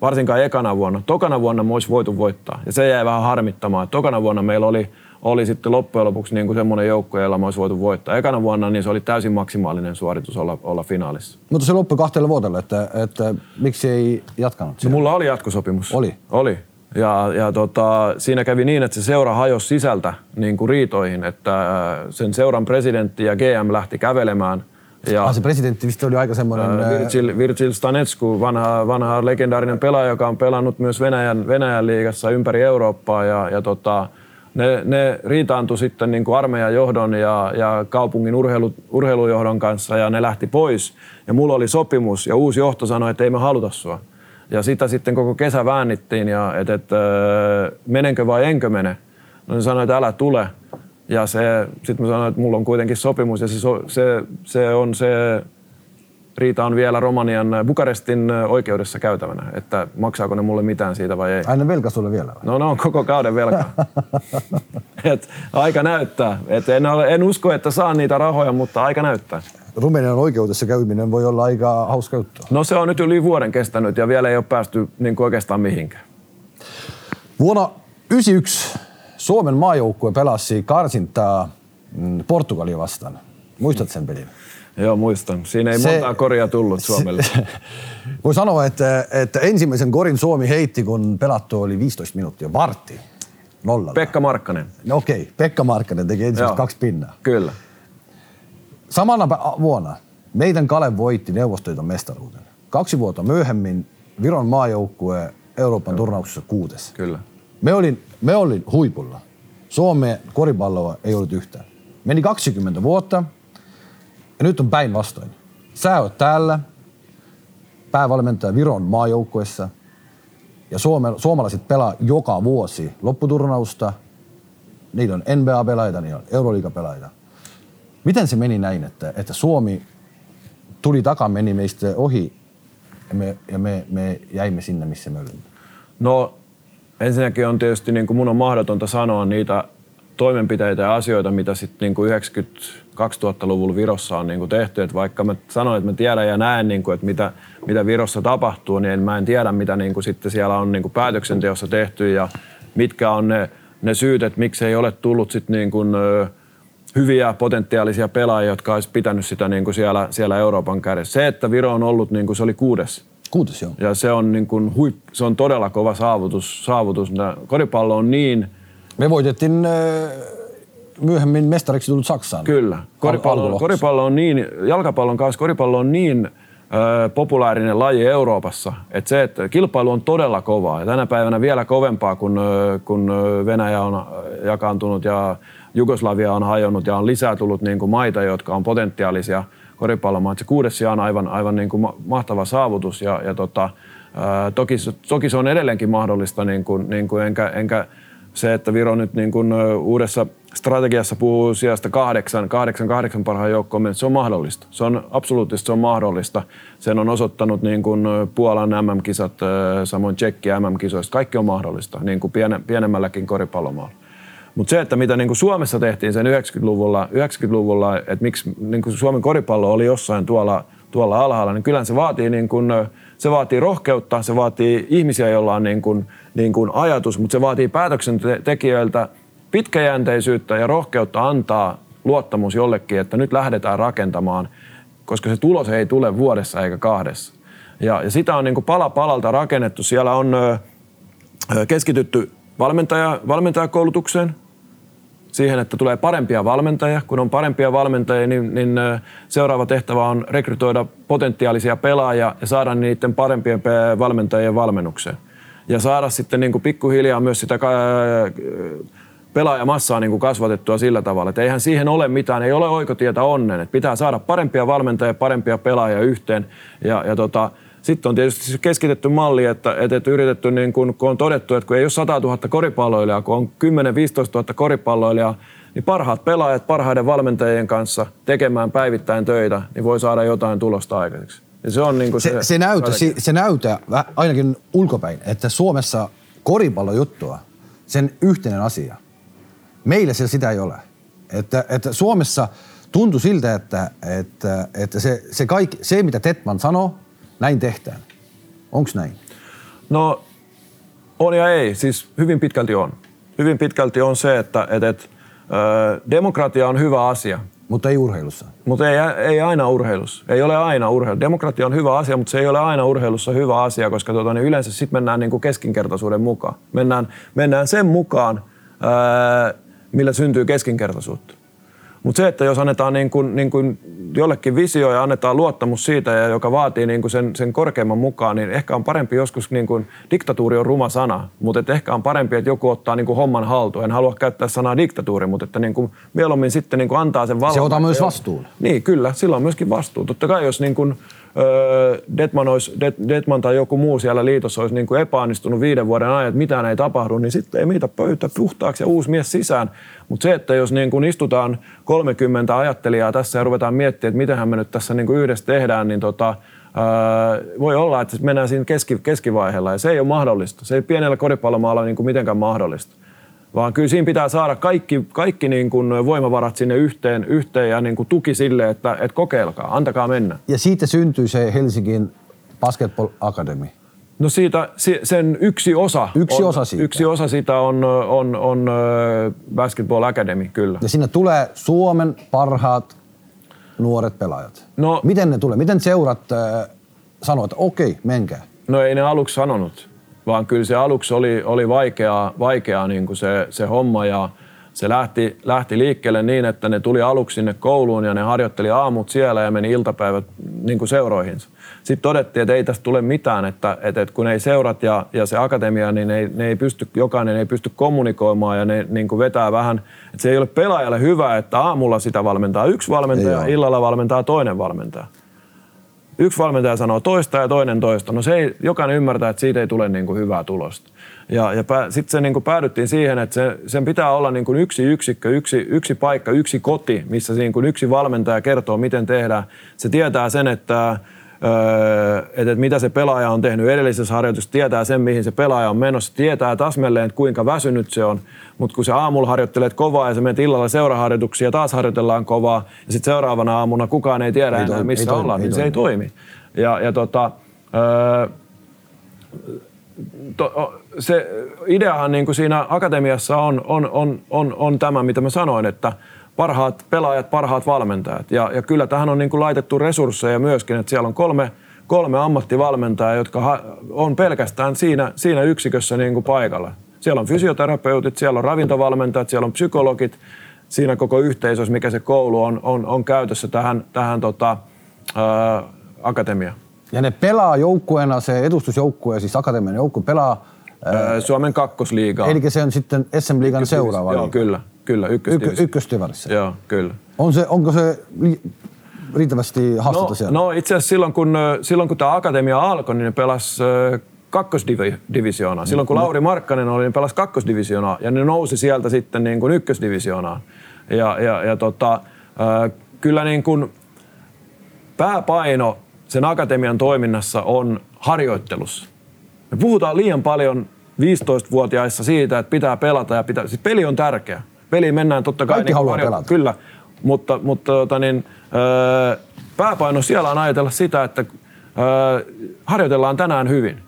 varsinkaan ekana vuonna. Tokana vuonna me olisi voitu voittaa ja se jäi vähän harmittamaan. Tokana vuonna meillä oli, oli sitten loppujen lopuksi niin kuin semmoinen joukko, jolla me olisi voitu voittaa. Ekana vuonna niin se oli täysin maksimaalinen suoritus olla, olla finaalissa. Mutta se loppui kahtelle vuodelle, että, että miksi ei jatkanut? No, mulla oli jatkosopimus. Oli? Oli. Ja, ja tota, siinä kävi niin, että se seura hajosi sisältä niin kuin riitoihin, että sen seuran presidentti ja GM lähti kävelemään – ja, ah, se presidentti vist oli aika semmoinen... Äh, Virgil, Virgil Stanetsku, vanha, vanha legendaarinen pelaaja, joka on pelannut myös Venäjän, Venäjän liigassa ympäri Eurooppaa. Ja, ja tota, ne, ne riitaantui sitten niin kuin armeijan johdon ja, ja kaupungin urheilu, urheilujohdon kanssa ja ne lähti pois. Ja mulla oli sopimus ja uusi johto sanoi, että ei me haluta sua. Ja sitä sitten koko kesä väännittiin ja että et, menenkö vai enkö mene. No ne sanoi, että älä tule. Ja se, sitten mä sanoin, että mulla on kuitenkin sopimus ja se, se, se on se riita on vielä Romanian Bukarestin oikeudessa käytävänä, että maksaako ne mulle mitään siitä vai ei. Aina velka sulle vielä vai? No, no on koko kauden velka. Et aika näyttää. Et en, ole, en usko, että saan niitä rahoja, mutta aika näyttää. Romanian oikeudessa käyminen voi olla aika hauska juttu. No se on nyt yli vuoden kestänyt ja vielä ei ole päästy niin oikeastaan mihinkään. Vuonna 1991 Suomen maajoukkue pelasi karsintaa mm, Portugalia vastaan. Muistat sen pelin? Joo, muistan. Siinä ei se, montaa koria tullut Suomelle. Se, voi sanoa, että, että ensimmäisen korin Suomi heitti, kun pelattu oli 15 minuuttia. Vartti. Nollalla. Pekka Markkanen. No okei, okay. Pekka Markkanen teki ensimmäiset kaksi pinnaa. Kyllä. Samana vuonna meidän Kale voitti Neuvostoliiton mestaruuden. Kaksi vuotta myöhemmin Viron maajoukkue Euroopan Joo. turnauksessa kuudes. Kyllä. Me olin, me olin huipulla. Suomen koripalloa ei ollut yhtään. Meni 20 vuotta ja nyt on päinvastoin. Sä oot täällä, päävalmentaja Viron maajoukkuessa ja suome, suomalaiset pelaa joka vuosi lopputurnausta. Niillä on NBA-pelaajia, niillä on Euroliiga-pelaajia. Miten se meni näin, että, että Suomi tuli takaa, meni meistä ohi ja me, ja me, me jäimme sinne, missä me olimme? No ensinnäkin on tietysti niin kuin mun on mahdotonta sanoa niitä toimenpiteitä ja asioita, mitä sitten niin 90-2000-luvulla Virossa on niin kuin tehty. Et vaikka mä sanoin, että mä tiedän ja näen, niin kuin, että mitä, mitä Virossa tapahtuu, niin mä en tiedä, mitä niin kuin sitten siellä on niin kuin päätöksenteossa tehty ja mitkä on ne, ne syyt, että miksi ei ole tullut sitten niin kuin, hyviä potentiaalisia pelaajia, jotka olisi pitänyt sitä niin kuin siellä, siellä Euroopan kädessä. Se, että Viro on ollut, niin kuin se oli kuudes Kuudes, joo. Ja se on, niin kuin huip, se on todella kova saavutus. saavutus. Koripallo on niin... Me voitettiin myöhemmin mestariksi tullut Saksaan. Kyllä. Koripallo, koripallo on niin, jalkapallon kanssa koripallo on niin äh, populaarinen laji Euroopassa, että se, että kilpailu on todella kovaa. Ja tänä päivänä vielä kovempaa, kun, kun Venäjä on jakaantunut ja Jugoslavia on hajonnut ja on lisää tullut niin kuin maita, jotka on potentiaalisia – koripallomaan. Se kuudes sija on aivan, aivan niin kuin mahtava saavutus ja, ja tota, ää, toki, toki se on edelleenkin mahdollista, niin kuin, niin kuin enkä, enkä se, että Viro nyt niin kuin uudessa strategiassa puhuu sijasta kahdeksan, kahdeksan, kahdeksan parhaan joukkoon, se on mahdollista. Se on absoluuttisesti se on mahdollista. Sen on osoittanut niin kuin Puolan MM-kisat, samoin Tsekki MM-kisoista. Kaikki on mahdollista, niin kuin piene, pienemmälläkin koripallomaalla. Mutta se, että mitä niin kuin Suomessa tehtiin sen 90-luvulla, 90-luvulla että miksi niin kuin Suomen koripallo oli jossain tuolla, tuolla alhaalla, niin kyllähän se vaatii niin kuin se vaatii rohkeutta, se vaatii ihmisiä, joilla on niin kuin, niin kuin ajatus, mutta se vaatii päätöksentekijöiltä pitkäjänteisyyttä ja rohkeutta antaa luottamus jollekin, että nyt lähdetään rakentamaan, koska se tulos ei tule vuodessa eikä kahdessa. Ja, ja sitä on niin kuin pala palalta rakennettu. Siellä on ö, keskitytty valmentaja, valmentajakoulutukseen, siihen, että tulee parempia valmentajia. Kun on parempia valmentajia, niin, niin seuraava tehtävä on rekrytoida potentiaalisia pelaajia ja saada niiden parempien valmentajien valmennukseen. Ja saada sitten niin kuin pikkuhiljaa myös sitä pelaajamassaa niin kuin kasvatettua sillä tavalla, että eihän siihen ole mitään, ei ole oikotietä onnen. Että pitää saada parempia valmentajia, parempia pelaajia yhteen. Ja, ja tota, sitten on tietysti keskitetty malli, että, että, että yritetty, niin kun, kun on todettu, että kun ei ole 100 000 koripalloilijaa, kun on 10-15 000 koripalloilijaa, niin parhaat pelaajat parhaiden valmentajien kanssa tekemään päivittäin töitä, niin voi saada jotain tulosta aikaiseksi. Ja se on niin kuin se, se, se, näytä, se, se näytä ainakin ulkopäin, että Suomessa koripallojuttua, sen yhteinen asia. Meillä se sitä ei ole. Että, että Suomessa tuntui siltä, että, että, että se, se, kaikki, se, mitä Tetman sanoo, näin tehtään. Onko näin? No on ja ei. Siis hyvin pitkälti on. Hyvin pitkälti on se, että, että, että ö, demokratia on hyvä asia. Mutta ei urheilussa. Mutta ei, ei aina urheilussa. Ei ole aina urheilu. Demokratia on hyvä asia, mutta se ei ole aina urheilussa hyvä asia, koska tuota, niin yleensä sitten mennään niin kuin keskinkertaisuuden mukaan. Mennään, mennään sen mukaan, ää, millä syntyy keskinkertaisuutta. Mutta se, että jos annetaan niin kuin, niin kuin jollekin visio ja annetaan luottamus siitä, ja joka vaatii niin kuin sen, sen korkeimman mukaan, niin ehkä on parempi joskus, niin kuin, diktatuuri on ruma sana, mutta ehkä on parempi, että joku ottaa niin kuin homman haltuun. En halua käyttää sanaa diktatuuri, mutta että niin kuin mieluummin sitten niin kuin antaa sen vallan. Se ottaa myös vastuun. Niin, kyllä, sillä on myöskin vastuu. Totta kai jos niin kuin, Detman, olisi, Detman tai joku muu siellä liitossa olisi niin kuin epäonnistunut viiden vuoden ajan, että mitään ei tapahdu, niin sitten ei mitä pöytä puhtaaksi ja uusi mies sisään. Mutta se, että jos niin kuin istutaan 30 ajattelijaa tässä ja ruvetaan miettimään, että mitenhän me nyt tässä niin kuin yhdessä tehdään, niin tota, voi olla, että mennään siinä keski, keskivaiheella ja se ei ole mahdollista. Se ei pienellä koripallomaalla niin kuin mitenkään mahdollista vaan kyllä siinä pitää saada kaikki, kaikki niin kuin voimavarat sinne yhteen, yhteen ja niin kuin tuki sille, että, että kokeilkaa, antakaa mennä. Ja siitä syntyy se Helsingin Basketball Academy. No siitä, sen yksi osa. Yksi on, osa siitä. Yksi osa sitä on, on, on Basketball Academy, kyllä. Ja sinne tulee Suomen parhaat nuoret pelaajat. No, Miten ne tulee? Miten seurat äh, sanoo, että okei, menkää? No ei ne aluksi sanonut vaan kyllä se aluksi oli, oli vaikeaa, vaikeaa niin kuin se, se homma ja se lähti, lähti liikkeelle niin, että ne tuli aluksi sinne kouluun ja ne harjoitteli aamut siellä ja meni iltapäivät niin kuin seuroihinsa. Sitten todettiin, että ei tästä tule mitään, että, että, että kun ei seurat ja, ja se akatemia, niin ne, ne ei pysty, jokainen ei pysty kommunikoimaan ja ne niin kuin vetää vähän, että se ei ole pelaajalle hyvä, että aamulla sitä valmentaa yksi valmentaja, illalla valmentaa toinen valmentaja yksi valmentaja sanoo toista ja toinen toista. No se ei, jokainen ymmärtää, että siitä ei tule niin kuin hyvää tulosta. Ja, ja sitten se niin kuin päädyttiin siihen, että se, sen pitää olla niin kuin yksi yksikkö, yksi, yksi paikka, yksi koti, missä niin kuin yksi valmentaja kertoo, miten tehdään. Se tietää sen, että että, että mitä se pelaaja on tehnyt edellisessä harjoituksessa, tietää sen, mihin se pelaaja on menossa, tietää tasmelleen, että kuinka väsynyt se on. Mutta kun se aamulla harjoittelet kovaa ja se menet illalla seuraharjoituksia ja taas harjoitellaan kovaa ja sitten seuraavana aamuna kukaan ei tiedä ei enää, toimi, missä ei ollaan, toimi, niin ei se ei toimi. Ja, ja tota, öö, to, se ideahan niin kuin siinä akatemiassa on, on, on, on, on tämä, mitä mä sanoin, että – parhaat pelaajat, parhaat valmentajat. Ja, ja kyllä tähän on niin kuin laitettu resursseja myöskin, että siellä on kolme, kolme ammattivalmentajaa, jotka ha, on pelkästään siinä, siinä yksikössä niin kuin paikalla. Siellä on fysioterapeutit, siellä on ravintovalmentajat, siellä on psykologit, siinä koko yhteisössä, mikä se koulu on, on, on käytössä tähän, tähän tota, ää, akatemiaan. Ja ne pelaa joukkueena, se edustusjoukkue, siis akatemian joukkue pelaa... Ää, Suomen kakkosliiga. Eli se on sitten SM-liigan seuraava Joo, kyllä. Kyllä, ykköstivissä. ykköstivarissa. Joo, kyllä. On se, onko se riittävästi haastetta no, siellä? No itse asiassa silloin kun, silloin kun tämä akatemia alkoi, niin ne pelasi kakkosdivisioonaa. Silloin kun Lauri Markkanen oli, niin pelasi kakkosdivisioonaa ja ne nousi sieltä sitten niin kuin ykkösdivisioonaan. Ja, ja, ja tota, kyllä niin kuin pääpaino sen akatemian toiminnassa on harjoittelussa. Me puhutaan liian paljon 15-vuotiaissa siitä, että pitää pelata ja pitää, siis peli on tärkeä. Peli mennään totta kai. Kaikki niin haluaa pelata. Kyllä, mutta, mutta tota niin, öö, pääpaino siellä on ajatella sitä, että öö, harjoitellaan tänään hyvin.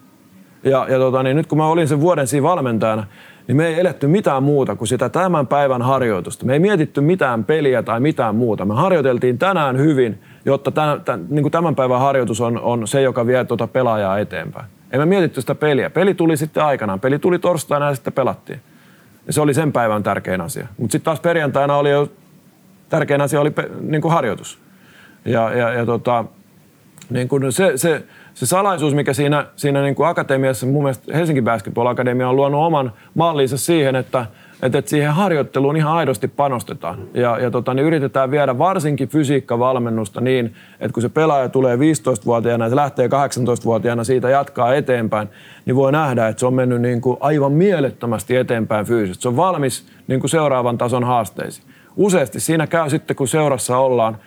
Ja, ja tota, niin nyt kun mä olin sen vuoden siinä valmentajana, niin me ei eletty mitään muuta kuin sitä tämän päivän harjoitusta. Me ei mietitty mitään peliä tai mitään muuta. Me harjoiteltiin tänään hyvin, jotta tämän, tämän, niin kuin tämän päivän harjoitus on, on se, joka vie tuota pelaajaa eteenpäin. Emme mietitty sitä peliä. Peli tuli sitten aikanaan. Peli tuli torstaina ja sitten pelattiin. Ja se oli sen päivän tärkein asia. Mutta sitten taas perjantaina oli jo, tärkein asia oli niin kuin harjoitus. Ja, ja, ja tota, niin kuin se, se, se salaisuus, mikä siinä, siinä niin kuin akatemiassa, mun mielestä Helsingin Basketball Akatemia on luonut oman mallinsa siihen, että, että, että siihen harjoitteluun ihan aidosti panostetaan. Ja, ja tota, niin yritetään viedä varsinkin fysiikkavalmennusta niin, että kun se pelaaja tulee 15-vuotiaana ja se lähtee 18-vuotiaana siitä jatkaa eteenpäin, niin voi nähdä, että se on mennyt niin kuin aivan mielettömästi eteenpäin fyysisesti. Se on valmis niin kuin seuraavan tason haasteisiin. Useasti siinä käy sitten, kun seurassa ollaan,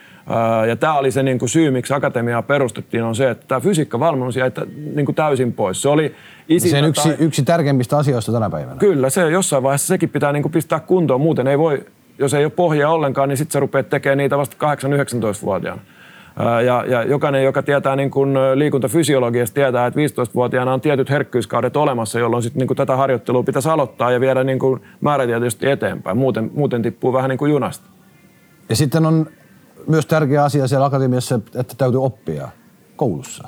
ja tämä oli se niin kuin syy, miksi akatemiaa perustettiin, on se, että tämä fysiikkavalmennus jäi niin kuin täysin pois. Se oli isinä se yksi, tai... yksi tärkeimmistä asioista tänä päivänä. Kyllä, se jossain vaiheessa sekin pitää niin kuin pistää kuntoon. Muuten ei voi, jos ei ole pohjaa ollenkaan, niin sitten sä rupeat tekemään niitä vasta 8-19-vuotiaana. Ja, ja jokainen, joka tietää niin kuin liikuntafysiologiasta, tietää, että 15-vuotiaana on tietyt herkkyyskaudet olemassa, jolloin sit niin kuin tätä harjoittelua pitäisi aloittaa ja viedä niin kuin määrätietoisesti eteenpäin. Muuten, muuten tippuu vähän niin kuin junasta. Ja sitten on myös tärkeä asia siellä akatemiassa, että täytyy oppia koulussa.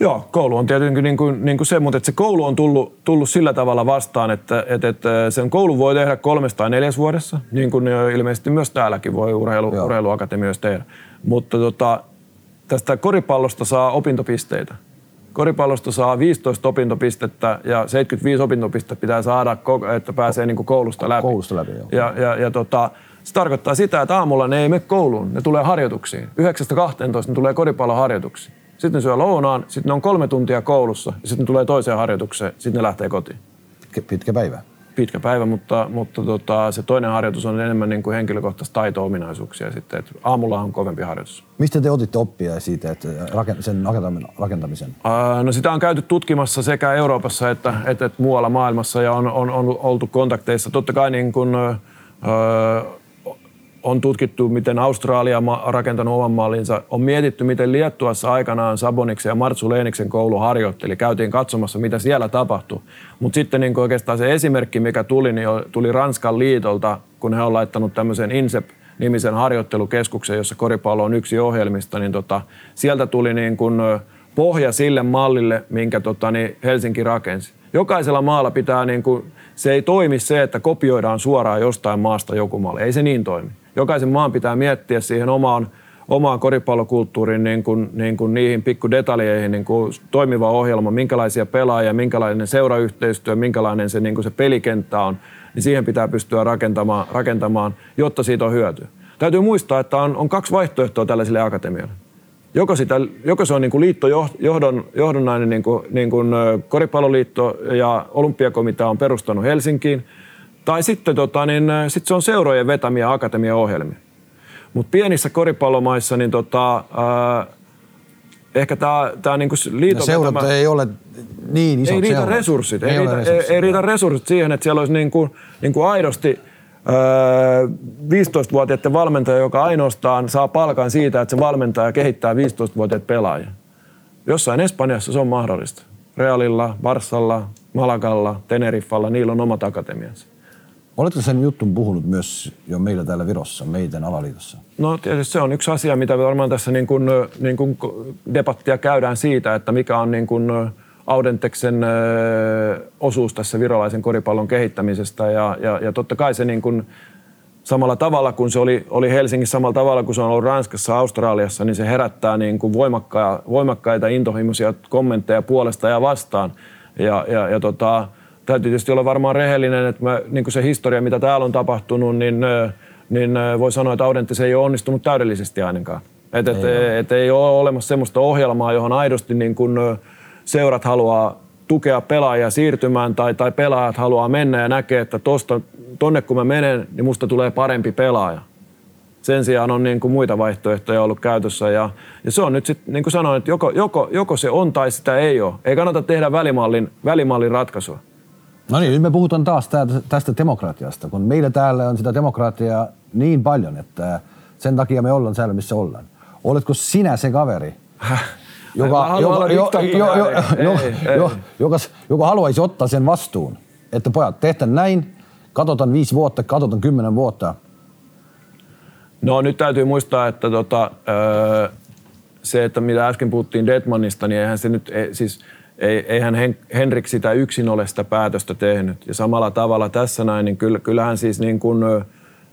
Joo, koulu on tietenkin niin kuin, niin kuin se, mutta että se koulu on tullut, tullut sillä tavalla vastaan, että, että, että sen koulu voi tehdä kolmesta tai neljäs vuodessa, niin kuin ilmeisesti myös täälläkin voi urheilu, urheiluakatemioissa tehdä. Mutta tota, tästä koripallosta saa opintopisteitä. Koripallosta saa 15 opintopistettä ja 75 opintopistettä pitää saada, että pääsee niin kuin koulusta läpi. Koulusta läpi, joo. Ja, ja, ja tota, se tarkoittaa sitä, että aamulla ne ei mene kouluun, ne tulee harjoituksiin. 9-12 ne tulee koripalloharjoituksiin. Sitten ne syö lounaan, sitten ne on kolme tuntia koulussa ja sitten ne tulee toiseen harjoitukseen, sitten ne lähtee kotiin. Pitkä päivä. Pitkä päivä, mutta, mutta tota, se toinen harjoitus on enemmän niin kuin henkilökohtaista taito-ominaisuuksia sitten. Että aamulla on kovempi harjoitus. Mistä te otitte oppia siitä, että sen rakentamisen? Ää, no sitä on käyty tutkimassa sekä Euroopassa että, että, että muualla maailmassa ja on, on, on oltu kontakteissa. Totta kai niin kuin, öö, on tutkittu, miten Australia on rakentanut oman mallinsa. On mietitty, miten Liettuassa aikanaan Saboniksen ja Martsu Leeniksen koulu harjoitteli. Käytiin katsomassa, mitä siellä tapahtui. Mutta sitten niin oikeastaan se esimerkki, mikä tuli, niin tuli Ranskan liitolta, kun he on laittanut tämmöisen INSEP-nimisen harjoittelukeskuksen, jossa koripallo on yksi ohjelmista, niin tota, sieltä tuli niin kuin pohja sille mallille, minkä tota, niin Helsinki rakensi. Jokaisella maalla pitää, niin kuin, se ei toimi se, että kopioidaan suoraan jostain maasta joku malli. Ei se niin toimi jokaisen maan pitää miettiä siihen omaan, omaan koripallokulttuuriin niin kuin, niin kuin niihin pikkudetaljeihin niin kuin toimiva ohjelma, minkälaisia pelaajia, minkälainen seurayhteistyö, minkälainen se, niin kuin se pelikenttä on, niin siihen pitää pystyä rakentamaan, rakentamaan, jotta siitä on hyötyä. Täytyy muistaa, että on, on kaksi vaihtoehtoa tällaisille akatemialle. Joko, sitä, joko se on niin kuin liittojohdon, johdonnainen niin kuin, niin kuin koripalloliitto ja olympiakomitea on perustanut Helsinkiin – tai sitten tota, niin, äh, sit se on seurojen vetämiä akatemiaohjelmia. Mutta pienissä koripallomaissa niin tota, ää, äh, ehkä tämä tää niinku liiton seurat vetämä, ei ole niin isot Ei riitä seurat. resurssit. Ei, ei, riitä, resurssit, ei, ei riitä resurssit siihen, että siellä olisi niinku, niinku aidosti ää, äh, 15-vuotiaiden valmentaja, joka ainoastaan saa palkan siitä, että se valmentaja kehittää 15-vuotiaat pelaajia. Jossain Espanjassa se on mahdollista. Realilla, Barsalla, Malagalla, Teneriffalla, niillä on omat akatemiansa. Oletko sen jutun puhunut myös jo meillä täällä Virossa, meidän alaliitossa? No tietysti se on yksi asia, mitä varmaan tässä niin kuin, niin kuin debattia käydään siitä, että mikä on niin kuin Audenteksen osuus tässä virolaisen koripallon kehittämisestä. Ja, ja, ja totta kai se niin kuin, samalla tavalla kuin se oli, oli Helsingissä, samalla tavalla kuin se on ollut Ranskassa, Australiassa, niin se herättää niin kuin voimakkaita, voimakkaita intohimoisia kommentteja puolesta ja vastaan. Ja, ja, ja tota, täytyy tietysti olla varmaan rehellinen, että mä, niin kuin se historia, mitä täällä on tapahtunut, niin, niin voi sanoa, että Audentti se ei ole onnistunut täydellisesti ainakaan. Et, et, et ei ole olemassa sellaista ohjelmaa, johon aidosti niin kun seurat haluaa tukea pelaajia siirtymään tai, tai pelaajat haluaa mennä ja näkee, että tosta, tonne kun mä menen, niin musta tulee parempi pelaaja. Sen sijaan on niin kuin muita vaihtoehtoja ollut käytössä ja, ja se on nyt sitten, niin kuin sanoin, että joko, joko, joko se on tai sitä ei ole. Ei kannata tehdä välimallin, välimallin ratkaisua. No niin, nyt me puhutaan taas tästä demokratiasta, kun meillä täällä on sitä demokratiaa niin paljon, että sen takia me ollaan siellä, missä ollaan. Oletko sinä se kaveri, joka, joka, joka, joka, joka haluaisi ottaa sen vastuun, että pojat, tehtä näin, katsotaan viisi vuotta, katsotaan kymmenen vuotta. No nyt täytyy muistaa, että tota, se, että mitä äsken puhuttiin Detmanista, niin eihän se nyt, ei, siis ei, eihän Henrik sitä yksin ole sitä päätöstä tehnyt. Ja samalla tavalla tässä näin, niin kyllähän siis niin kuin,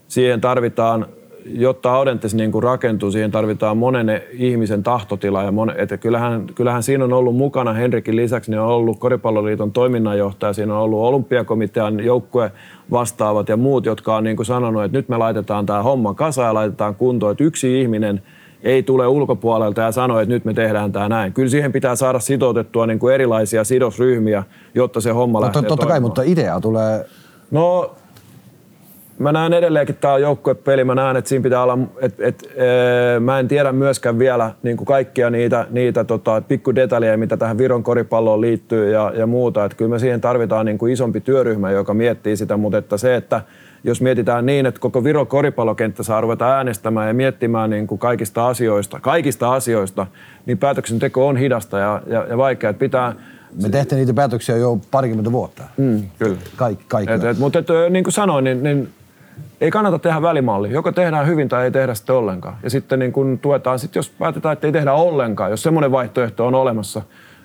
siihen tarvitaan jotta Audentes niin kuin rakentuu, siihen tarvitaan monen ihmisen tahtotila. Ja mon, että kyllähän, kyllähän siinä on ollut mukana Henrikin lisäksi, niin on ollut Koripalloliiton toiminnanjohtaja, siinä on ollut olympiakomitean joukkue vastaavat ja muut, jotka on niin kuin sanonut, että nyt me laitetaan tämä homma kasaan ja laitetaan kuntoon, että yksi ihminen ei tule ulkopuolelta ja sano, että nyt me tehdään tämä näin. Kyllä siihen pitää saada sitoutettua niin kuin erilaisia sidosryhmiä, jotta se homma lähtee Totta kai, mutta idea tulee... No mä näen edelleenkin, että tämä on joukkuepeli. Mä näen, että siinä pitää olla, että et, e, mä en tiedä myöskään vielä niin kuin kaikkia niitä, niitä tota, pikkudetaljeja, mitä tähän Viron koripalloon liittyy ja, ja muuta. Että kyllä me siihen tarvitaan niin kuin isompi työryhmä, joka miettii sitä, mutta että se, että jos mietitään niin, että koko Viron koripallokenttä saa ruveta äänestämään ja miettimään niin kuin kaikista asioista, kaikista asioista, niin päätöksenteko on hidasta ja, ja, ja vaikeaa. Pitää, me tehtiin niitä päätöksiä jo parikymmentä vuotta. Mm, kyllä. Kaikki, kaikki. Et, et, mutta et, niin kuin sanoin, niin, niin ei kannata tehdä välimalli. Joko tehdään hyvin tai ei tehdä sitten ollenkaan. Ja sitten niin kun tuetaan, sit jos päätetään, että ei tehdä ollenkaan, jos semmoinen vaihtoehto on olemassa,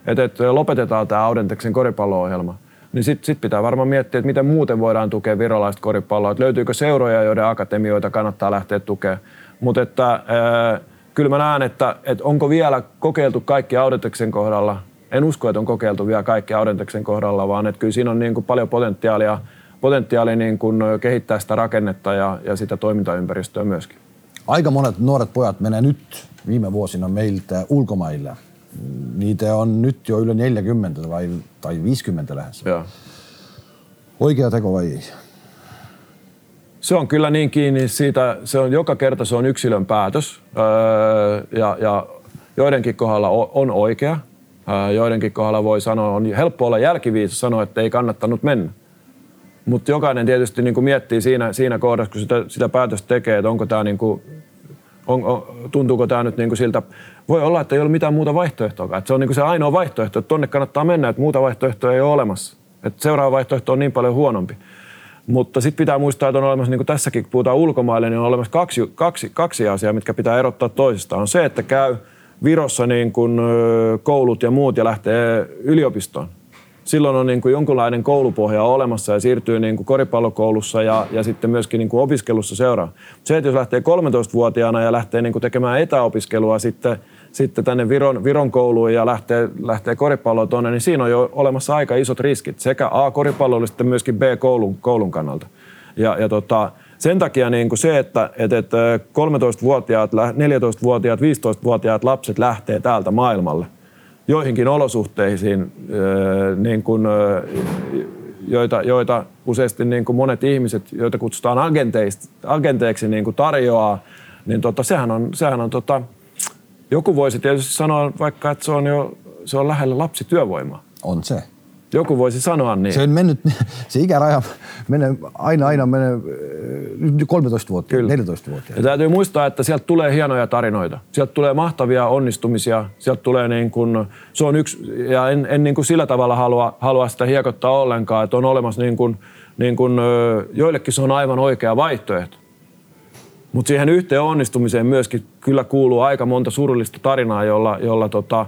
että, että lopetetaan tämä Audenteksen koripallo-ohjelma, niin sitten sit pitää varmaan miettiä, että miten muuten voidaan tukea virolaista koripalloa. Että löytyykö seuroja, joiden akatemioita kannattaa lähteä tukemaan. Mutta että äh, kyllä mä näen, että, että onko vielä kokeiltu kaikki Audenteksen kohdalla. En usko, että on kokeiltu vielä kaikki Audenteksen kohdalla, vaan että kyllä siinä on niin kuin paljon potentiaalia – potentiaali niin kuin kehittää sitä rakennetta ja, ja sitä toimintaympäristöä myöskin. Aika monet nuoret pojat menee nyt viime vuosina meiltä ulkomaille. Niitä on nyt jo yli 40 tai, tai 50 lähes. Joo. Oikea teko vai ei? Se on kyllä niin kiinni siitä, se on joka kerta se on yksilön päätös öö, ja, ja joidenkin kohdalla on oikea, öö, joidenkin kohdalla voi sanoa, on helppo olla jälkiviisas sanoa, että ei kannattanut mennä. Mutta jokainen tietysti niin kuin miettii siinä, siinä kohdassa, kun sitä, sitä päätöstä tekee, että onko tämä niin kuin, on, on, tuntuuko tämä nyt niin kuin siltä, voi olla, että ei ole mitään muuta vaihtoehtoa. Että se on niin kuin se ainoa vaihtoehto, että tonne kannattaa mennä, että muuta vaihtoehtoa ei ole olemassa. Että seuraava vaihtoehto on niin paljon huonompi. Mutta sitten pitää muistaa, että on olemassa, niin kuin tässäkin kun puhutaan ulkomaille, niin on olemassa kaksi, kaksi, kaksi asiaa, mitkä pitää erottaa toisistaan. On se, että käy Virossa niin kuin koulut ja muut ja lähtee yliopistoon silloin on niin kuin jonkunlainen koulupohja olemassa ja siirtyy niin kuin koripallokoulussa ja, ja sitten myöskin niin kuin opiskelussa seuraa. Se, että jos lähtee 13-vuotiaana ja lähtee niin kuin tekemään etäopiskelua sitten, sitten tänne Viron, Viron kouluun ja lähtee, lähtee koripalloon tuonne, niin siinä on jo olemassa aika isot riskit sekä A koripallolle myöskin B koulun, koulun kannalta. Ja, ja tota, sen takia niin kuin se, että, että, että 13-vuotiaat, 14-vuotiaat, 15-vuotiaat lapset lähtee täältä maailmalle, joihinkin olosuhteisiin, niin kuin, joita, joita useasti niin kuin monet ihmiset, joita kutsutaan agenteiksi, niin kuin tarjoaa, niin tota, sehän on, sehän on tota, joku voisi tietysti sanoa vaikka, että se on jo se on lähellä lapsityövoimaa. On se. Joku voisi sanoa niin. Se on mennyt, se ikäraja menee aina, aina menee 13 vuotta, Kyllä. 14 vuotta. Ja täytyy muistaa, että sieltä tulee hienoja tarinoita. Sieltä tulee mahtavia onnistumisia. Sieltä tulee niin kuin, se on yksi, ja en, en niin kuin sillä tavalla halua, halua sitä hiekottaa ollenkaan, että on olemassa niin kuin, niin kuin, joillekin se on aivan oikea vaihtoehto. Mutta siihen yhteen onnistumiseen myöskin kyllä kuuluu aika monta surullista tarinaa, jolla, jolla tota,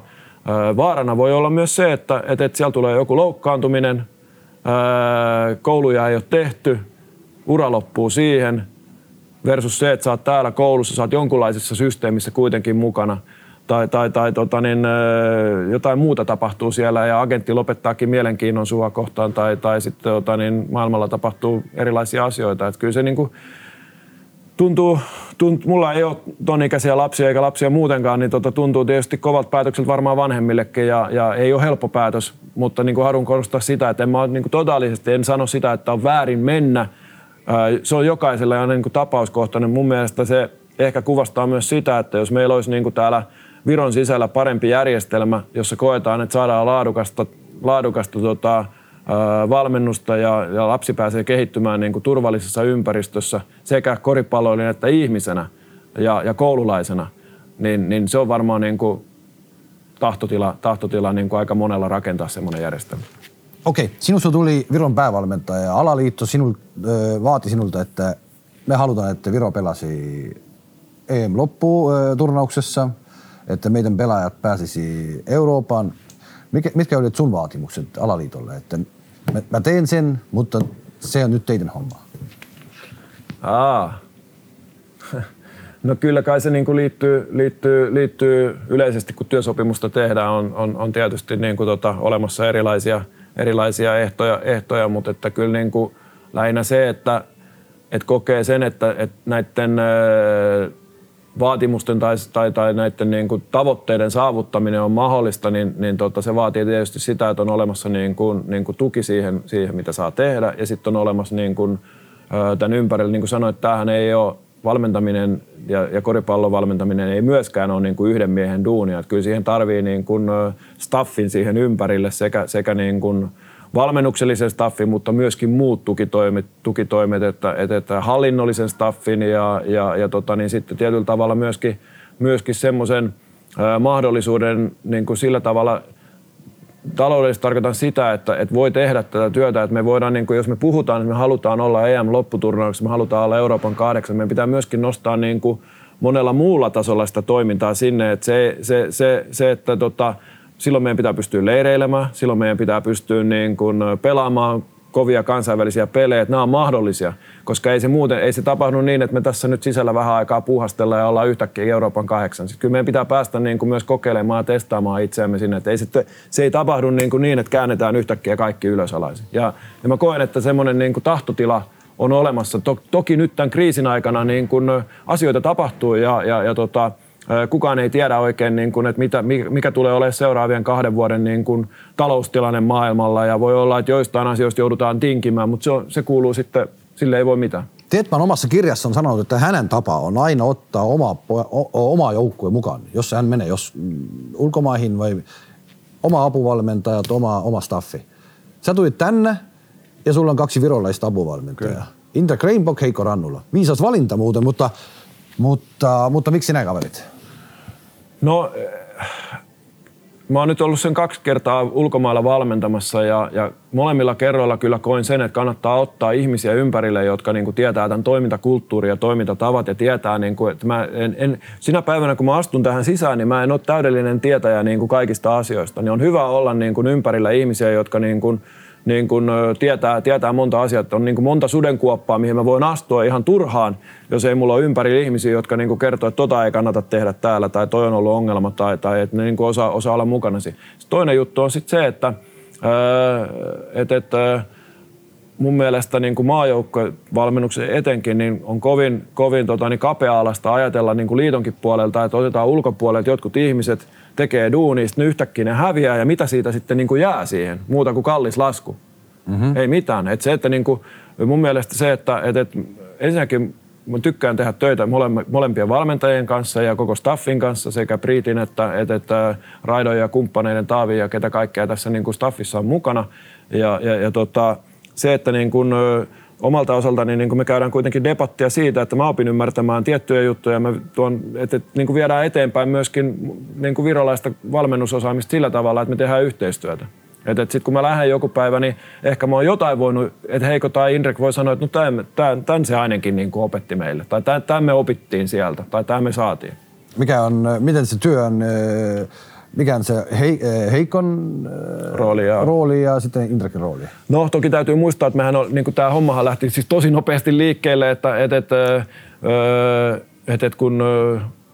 Vaarana voi olla myös se, että, että, että siellä tulee joku loukkaantuminen, kouluja ei ole tehty, ura loppuu siihen, versus se, että sä oot täällä koulussa, sä oot jonkunlaisessa systeemissä kuitenkin mukana, tai, tai, tai tota niin, jotain muuta tapahtuu siellä ja agentti lopettaakin mielenkiinnon sua kohtaan, tai, tai sitten tota niin, maailmalla tapahtuu erilaisia asioita. Että kyllä se niin kuin, tuntuu, tunt, mulla ei ole ton ikäisiä lapsia eikä lapsia muutenkaan, niin tota, tuntuu tietysti kovat päätökset varmaan vanhemmillekin ja, ja ei ole helppo päätös, mutta niin kuin haluan korostaa sitä, että en mä niin kuin totaalisesti, en sano sitä, että on väärin mennä. Se on jokaisella aina niin kuin tapauskohtainen. Mun mielestä se ehkä kuvastaa myös sitä, että jos meillä olisi niin kuin täällä Viron sisällä parempi järjestelmä, jossa koetaan, että saadaan laadukasta, laadukasta tota, valmennusta ja, ja lapsi pääsee kehittymään niin kuin turvallisessa ympäristössä sekä koripalloilijana että ihmisenä ja, ja koululaisena, niin, niin se on varmaan niin kuin tahtotila, tahtotila niin kuin aika monella rakentaa semmoinen järjestelmä. Okei, sinusta tuli Viron päävalmentaja. Alaliitto sinul, vaati sinulta, että me halutaan, että Viro pelasi EM-lopputurnauksessa, että meidän pelaajat pääsisi Euroopan. Mikä, mitkä olivat sun vaatimukset alaliitolle? Että mä, mä teen sen, mutta se on nyt teidän homma. Aa. No kyllä kai se niin kuin liittyy, liittyy, liittyy yleisesti, kun työsopimusta tehdään, on, on, on tietysti niin kuin tota, olemassa erilaisia, erilaisia ehtoja, ehtoja, mutta että kyllä niin kuin lähinnä se, että, että kokee sen, että, että näiden vaatimusten tai, tai, tai näiden niin kuin tavoitteiden saavuttaminen on mahdollista, niin, niin tota, se vaatii tietysti sitä, että on olemassa niin kuin, niin kuin tuki siihen, siihen, mitä saa tehdä. Ja sitten on olemassa niin kuin, tämän ympärillä, niin kuin sanoit, tämähän ei ole valmentaminen ja, ja koripallon valmentaminen ei myöskään ole niin kuin yhden miehen duunia. Että kyllä siihen tarvii niin kuin staffin siihen ympärille sekä, sekä niin kuin valmennuksellisen staffin, mutta myöskin muut tukitoimet, tukitoimet että, että, että hallinnollisen staffin ja, ja, ja tota, niin sitten tietyllä tavalla myöskin, myöskin semmoisen mahdollisuuden niin kuin sillä tavalla taloudellisesti tarkoitan sitä, että, että voi tehdä tätä työtä, että me voidaan, niin kuin, jos me puhutaan, että me halutaan olla EM-lopputurnauksessa, me halutaan olla Euroopan kahdeksan, meidän pitää myöskin nostaa niin kuin monella muulla tasolla sitä toimintaa sinne, että se, se, se, se että tota, silloin meidän pitää pystyä leireilemään, silloin meidän pitää pystyä niin kuin pelaamaan kovia kansainvälisiä pelejä, että nämä on mahdollisia, koska ei se muuten, ei se tapahdu niin, että me tässä nyt sisällä vähän aikaa puuhastellaan ja ollaan yhtäkkiä Euroopan kahdeksan. Sitten kyllä meidän pitää päästä niin kuin myös kokeilemaan ja testaamaan itseämme sinne, että ei se, se ei tapahdu niin, kuin niin, että käännetään yhtäkkiä kaikki ylösalaisin. Ja, ja mä koen, että semmoinen niin kuin tahtotila on olemassa. toki nyt tämän kriisin aikana niin kuin asioita tapahtuu ja, ja, ja tota, Kukaan ei tiedä oikein, niin kuin, että mitä, mikä tulee olemaan seuraavien kahden vuoden niin kuin, taloustilanne maailmalla. Ja voi olla, että joistain asioista joudutaan tinkimään, mutta se, on, se kuuluu sitten, sille ei voi mitään. Tietman omassa kirjassa on sanonut, että hänen tapa on aina ottaa oma, oma joukkue mukaan, jos hän menee jos mm, ulkomaihin vai oma apuvalmentajat, oma, oma staffi. Sä tulit tänne ja sulla on kaksi virolaista apuvalmentajaa. Indra Kreinbok, Heikko Rannula. Viisas valinta muuten, mutta, mutta, mutta miksi nämä kaverit? No, mä oon nyt ollut sen kaksi kertaa ulkomailla valmentamassa ja, ja molemmilla kerroilla kyllä koin sen, että kannattaa ottaa ihmisiä ympärille, jotka niin kuin tietää tämän toimintakulttuurin ja toimintatavat ja tietää, niin kuin, että mä en, en, sinä päivänä kun mä astun tähän sisään, niin mä en ole täydellinen tietäjä niin kuin kaikista asioista. Niin on hyvä olla niin kuin ympärillä ihmisiä, jotka niin kuin, niin kun tietää, tietää monta asiaa, että on niin monta sudenkuoppaa, mihin mä voin astua ihan turhaan, jos ei mulla ole ympäri ihmisiä, jotka niin kertoo, että tota ei kannata tehdä täällä tai toi on ollut ongelma tai, tai että ne niin osaa, osaa olla mukana. Sitten toinen juttu on sitten se, että, että, että mun mielestä niin maajoukkovalmennuksen etenkin niin on kovin, kovin tota, niin kapea-alasta ajatella niin kuin liitonkin puolelta, että otetaan ulkopuolelta jotkut ihmiset – tekee duunia, sitten yhtäkkiä ne häviää ja mitä siitä sitten niin kuin jää siihen, muuta kuin kallis lasku. Mm-hmm. Ei mitään. Et se, että niin kuin, mun mielestä se, että et, et, ensinnäkin mä tykkään tehdä töitä mole, molempien valmentajien kanssa ja koko staffin kanssa, sekä Priitin että, että, että Raidon ja kumppaneiden Taavi ja ketä kaikkea tässä niin kuin staffissa on mukana. Ja, ja, ja tota, se, että niin kuin, omalta osaltani niin kuin me käydään kuitenkin debattia siitä, että mä opin ymmärtämään tiettyjä juttuja ja mä tuon, että, että niin kuin viedään eteenpäin myöskin niin kuin virolaista valmennusosaamista sillä tavalla, että me tehdään yhteistyötä. Että et sitten kun mä lähden joku päivä, niin ehkä mä oon jotain voinut, että Heiko tai Indrek voi sanoa, että no tämän, tämän, se ainakin niin kuin opetti meille. Tai tämän, tämän me opittiin sieltä, tai tämän me saatiin. Mikä on, miten se työ on mikä on se hei, eh, Heikon eh, rooli ja, rooli ja sitten Indrekin rooli? No toki täytyy muistaa, että mehän on, niin tämä hommahan lähti siis tosi nopeasti liikkeelle, että et, et, et, et kun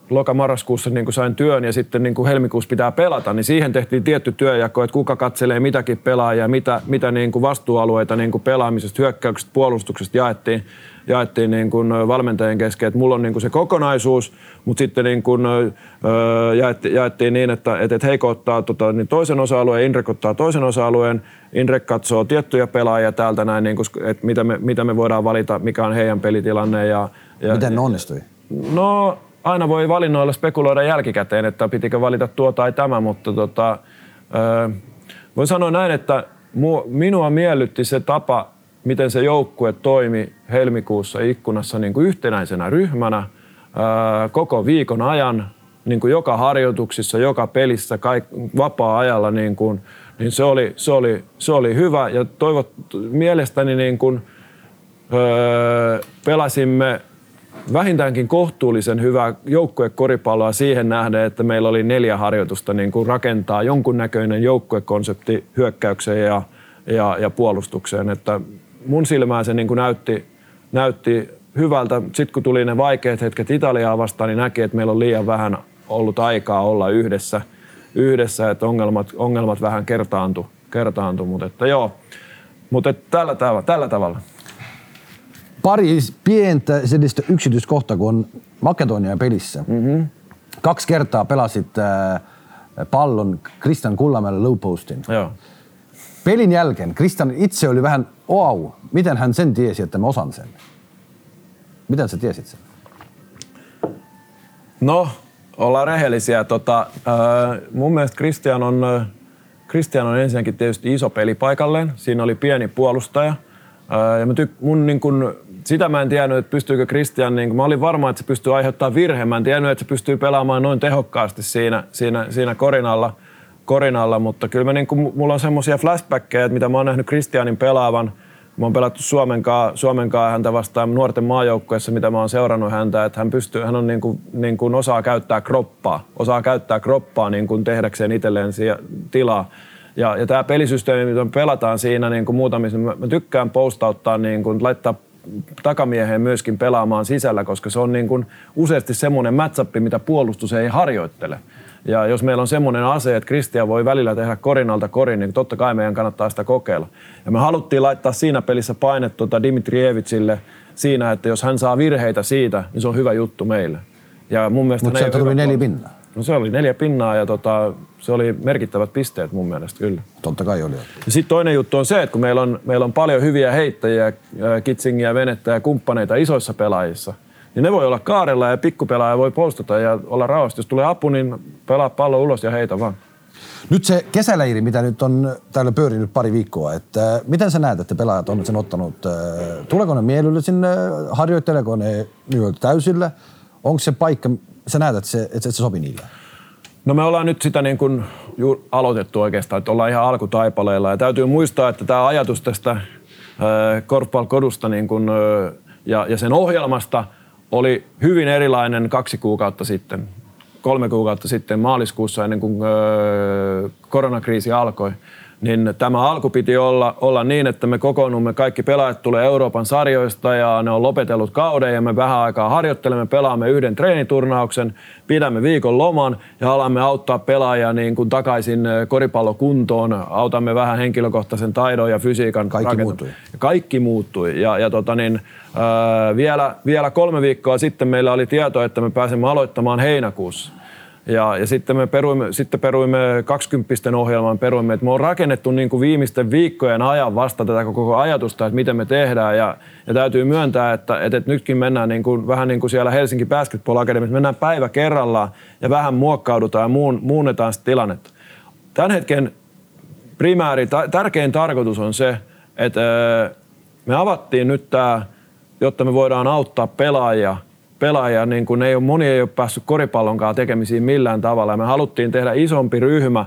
loka-marraskuussa niin kuin sain työn ja sitten niin kuin helmikuussa pitää pelata, niin siihen tehtiin tietty työjako, että kuka katselee mitäkin pelaajia, mitä, mitä niin kuin vastuualueita niin kuin pelaamisesta, hyökkäyksestä, puolustuksesta jaettiin jaettiin niin kuin valmentajien kesken, että mulla on niin kuin se kokonaisuus, mutta sitten niin kuin, jaettiin, jaettiin niin, että, että Heiko ottaa tota, niin toisen osa-alueen, Indrek ottaa toisen osa-alueen, Indrek katsoo tiettyjä pelaajia täältä näin, niin kuin, että mitä me, mitä me voidaan valita, mikä on heidän pelitilanne. Ja, ja, Miten ne onnistui? No aina voi valinnoilla spekuloida jälkikäteen, että pitikö valita tuo tai tämä, mutta tota, voin sanoa näin, että minua miellytti se tapa, miten se joukkue toimi helmikuussa ikkunassa niin kuin yhtenäisenä ryhmänä ää, koko viikon ajan. niin kuin joka harjoituksissa, joka pelissä, kaik, vapaa-ajalla, niin, kuin, niin se, oli, se, oli, se oli hyvä. Ja toivot, mielestäni niin kuin, öö, pelasimme vähintäänkin kohtuullisen hyvää joukkuekoripalloa siihen nähden, että meillä oli neljä harjoitusta niin kuin rakentaa jonkunnäköinen joukkuekonsepti hyökkäykseen ja, ja, ja puolustukseen. Että mun silmään se niin kuin näytti, näytti hyvältä. Sitten kun tuli ne vaikeat hetket Italiaa vastaan, niin näki, että meillä on liian vähän ollut aikaa olla yhdessä, yhdessä että ongelmat, ongelmat vähän kertaantu, kertaantu. mutta että joo. Mutta tällä, tavalla, tällä tavalla. Pari pientä sellaista yksityiskohtaa, kun on Makedonian pelissä. Mm-hmm. Kaksi kertaa pelasit äh, pallon Christian Kullamäelle low postin. Joo. Pelin jälkeen Christian itse oli vähän wow. Miten hän sen tiesi, että mä osan sen? Miten sä tiesit sen? No, ollaan rehellisiä. Tota, äh, mun mielestä Christian on, äh, Christian on ensinnäkin tietysti iso peli paikalleen. Siinä oli pieni puolustaja. Äh, ja mä tyk, mun niin kun, sitä mä en tiennyt, että pystyykö Christian, niin mä olin varma, että se pystyy aiheuttamaan virheen. Mä en tiennyt, että se pystyy pelaamaan noin tehokkaasti siinä, siinä, siinä korinalla, korinalla, mutta kyllä mä, niin kun, mulla on semmoisia flashbackkejä, että mitä mä oon nähnyt Christianin pelaavan – Mä oon pelattu Suomen kanssa, Suomen kanssa häntä vastaan nuorten maajoukkueessa, mitä mä oon seurannut häntä, että hän pystyy, hän on niin kuin, niin kuin osaa käyttää kroppaa, osaa käyttää kroppaa niin kuin tehdäkseen itselleen tilaa. Ja, ja tämä pelisysteemi, mitä me pelataan siinä niin kuin muutamissa, mä, mä tykkään postauttaa, niin kuin, laittaa takamieheen myöskin pelaamaan sisällä, koska se on niin kuin useasti semmoinen matchup, mitä puolustus ei harjoittele. Ja jos meillä on semmoinen ase, että Kristian voi välillä tehdä korinalta korin, niin totta kai meidän kannattaa sitä kokeilla. Ja me haluttiin laittaa siinä pelissä paine tuota Dimitrievitsille siinä, että jos hän saa virheitä siitä, niin se on hyvä juttu meille. Ja mun mielestä Mutta sieltä tuli neljä pinnaa. No se oli neljä pinnaa ja tota, se oli merkittävät pisteet mun mielestä kyllä. Totta kai oli. Ja sitten toinen juttu on se, että kun meillä on, meillä on paljon hyviä heittäjiä, kitsingiä, venettä ja kumppaneita isoissa pelaajissa, niin ne voi olla kaarella ja pikkupelaaja voi postata ja olla rauhassa. Jos tulee apu, niin pelaa pallo ulos ja heitä vaan. Nyt se kesäleiri, mitä nyt on täällä pyörinyt pari viikkoa, että miten sä näet, että pelaajat on sen ottanut? Äh, tuleeko ne mieluille sinne, harjoitteleeko ne nyt täysillä? Onko se paikka, sä näet, että se, että se sopii niille? No me ollaan nyt sitä niin kuin aloitettu oikeastaan, että ollaan ihan alkutaipaleilla. Ja täytyy muistaa, että tämä ajatus tästä äh, korfball-kodusta niin kuin, äh, ja, ja sen ohjelmasta – oli hyvin erilainen kaksi kuukautta sitten, kolme kuukautta sitten maaliskuussa ennen kuin öö, koronakriisi alkoi niin tämä alku piti olla, olla niin, että me kokoonnumme, kaikki pelaajat tulee Euroopan sarjoista ja ne on lopetellut kauden ja me vähän aikaa harjoittelemme, pelaamme yhden treeniturnauksen, pidämme viikon loman ja alamme auttaa pelaajia niin kuin takaisin koripallokuntoon, autamme vähän henkilökohtaisen taidon ja fysiikan. Kaikki muuttui. Kaikki muuttui ja, ja tota niin, ää, vielä, vielä kolme viikkoa sitten meillä oli tieto, että me pääsemme aloittamaan heinäkuussa. Ja, ja sitten me peruimme, sitten peruimme 20 ohjelman, peruimme, että me on rakennettu niin kuin viimeisten viikkojen ajan vasta tätä koko ajatusta, että miten me tehdään. Ja, ja täytyy myöntää, että, että, että nytkin mennään niin kuin, vähän niin kuin siellä Helsinki Basketball Academy, mennään päivä kerrallaan ja vähän muokkaudutaan ja muun, muunnetaan sitä tilannetta. Tämän hetken primääri, tärkein tarkoitus on se, että me avattiin nyt tämä, jotta me voidaan auttaa pelaajia – pelaajia, niin kuin ei ole, moni ei ole päässyt koripallonkaan tekemisiin millään tavalla. Ja me haluttiin tehdä isompi ryhmä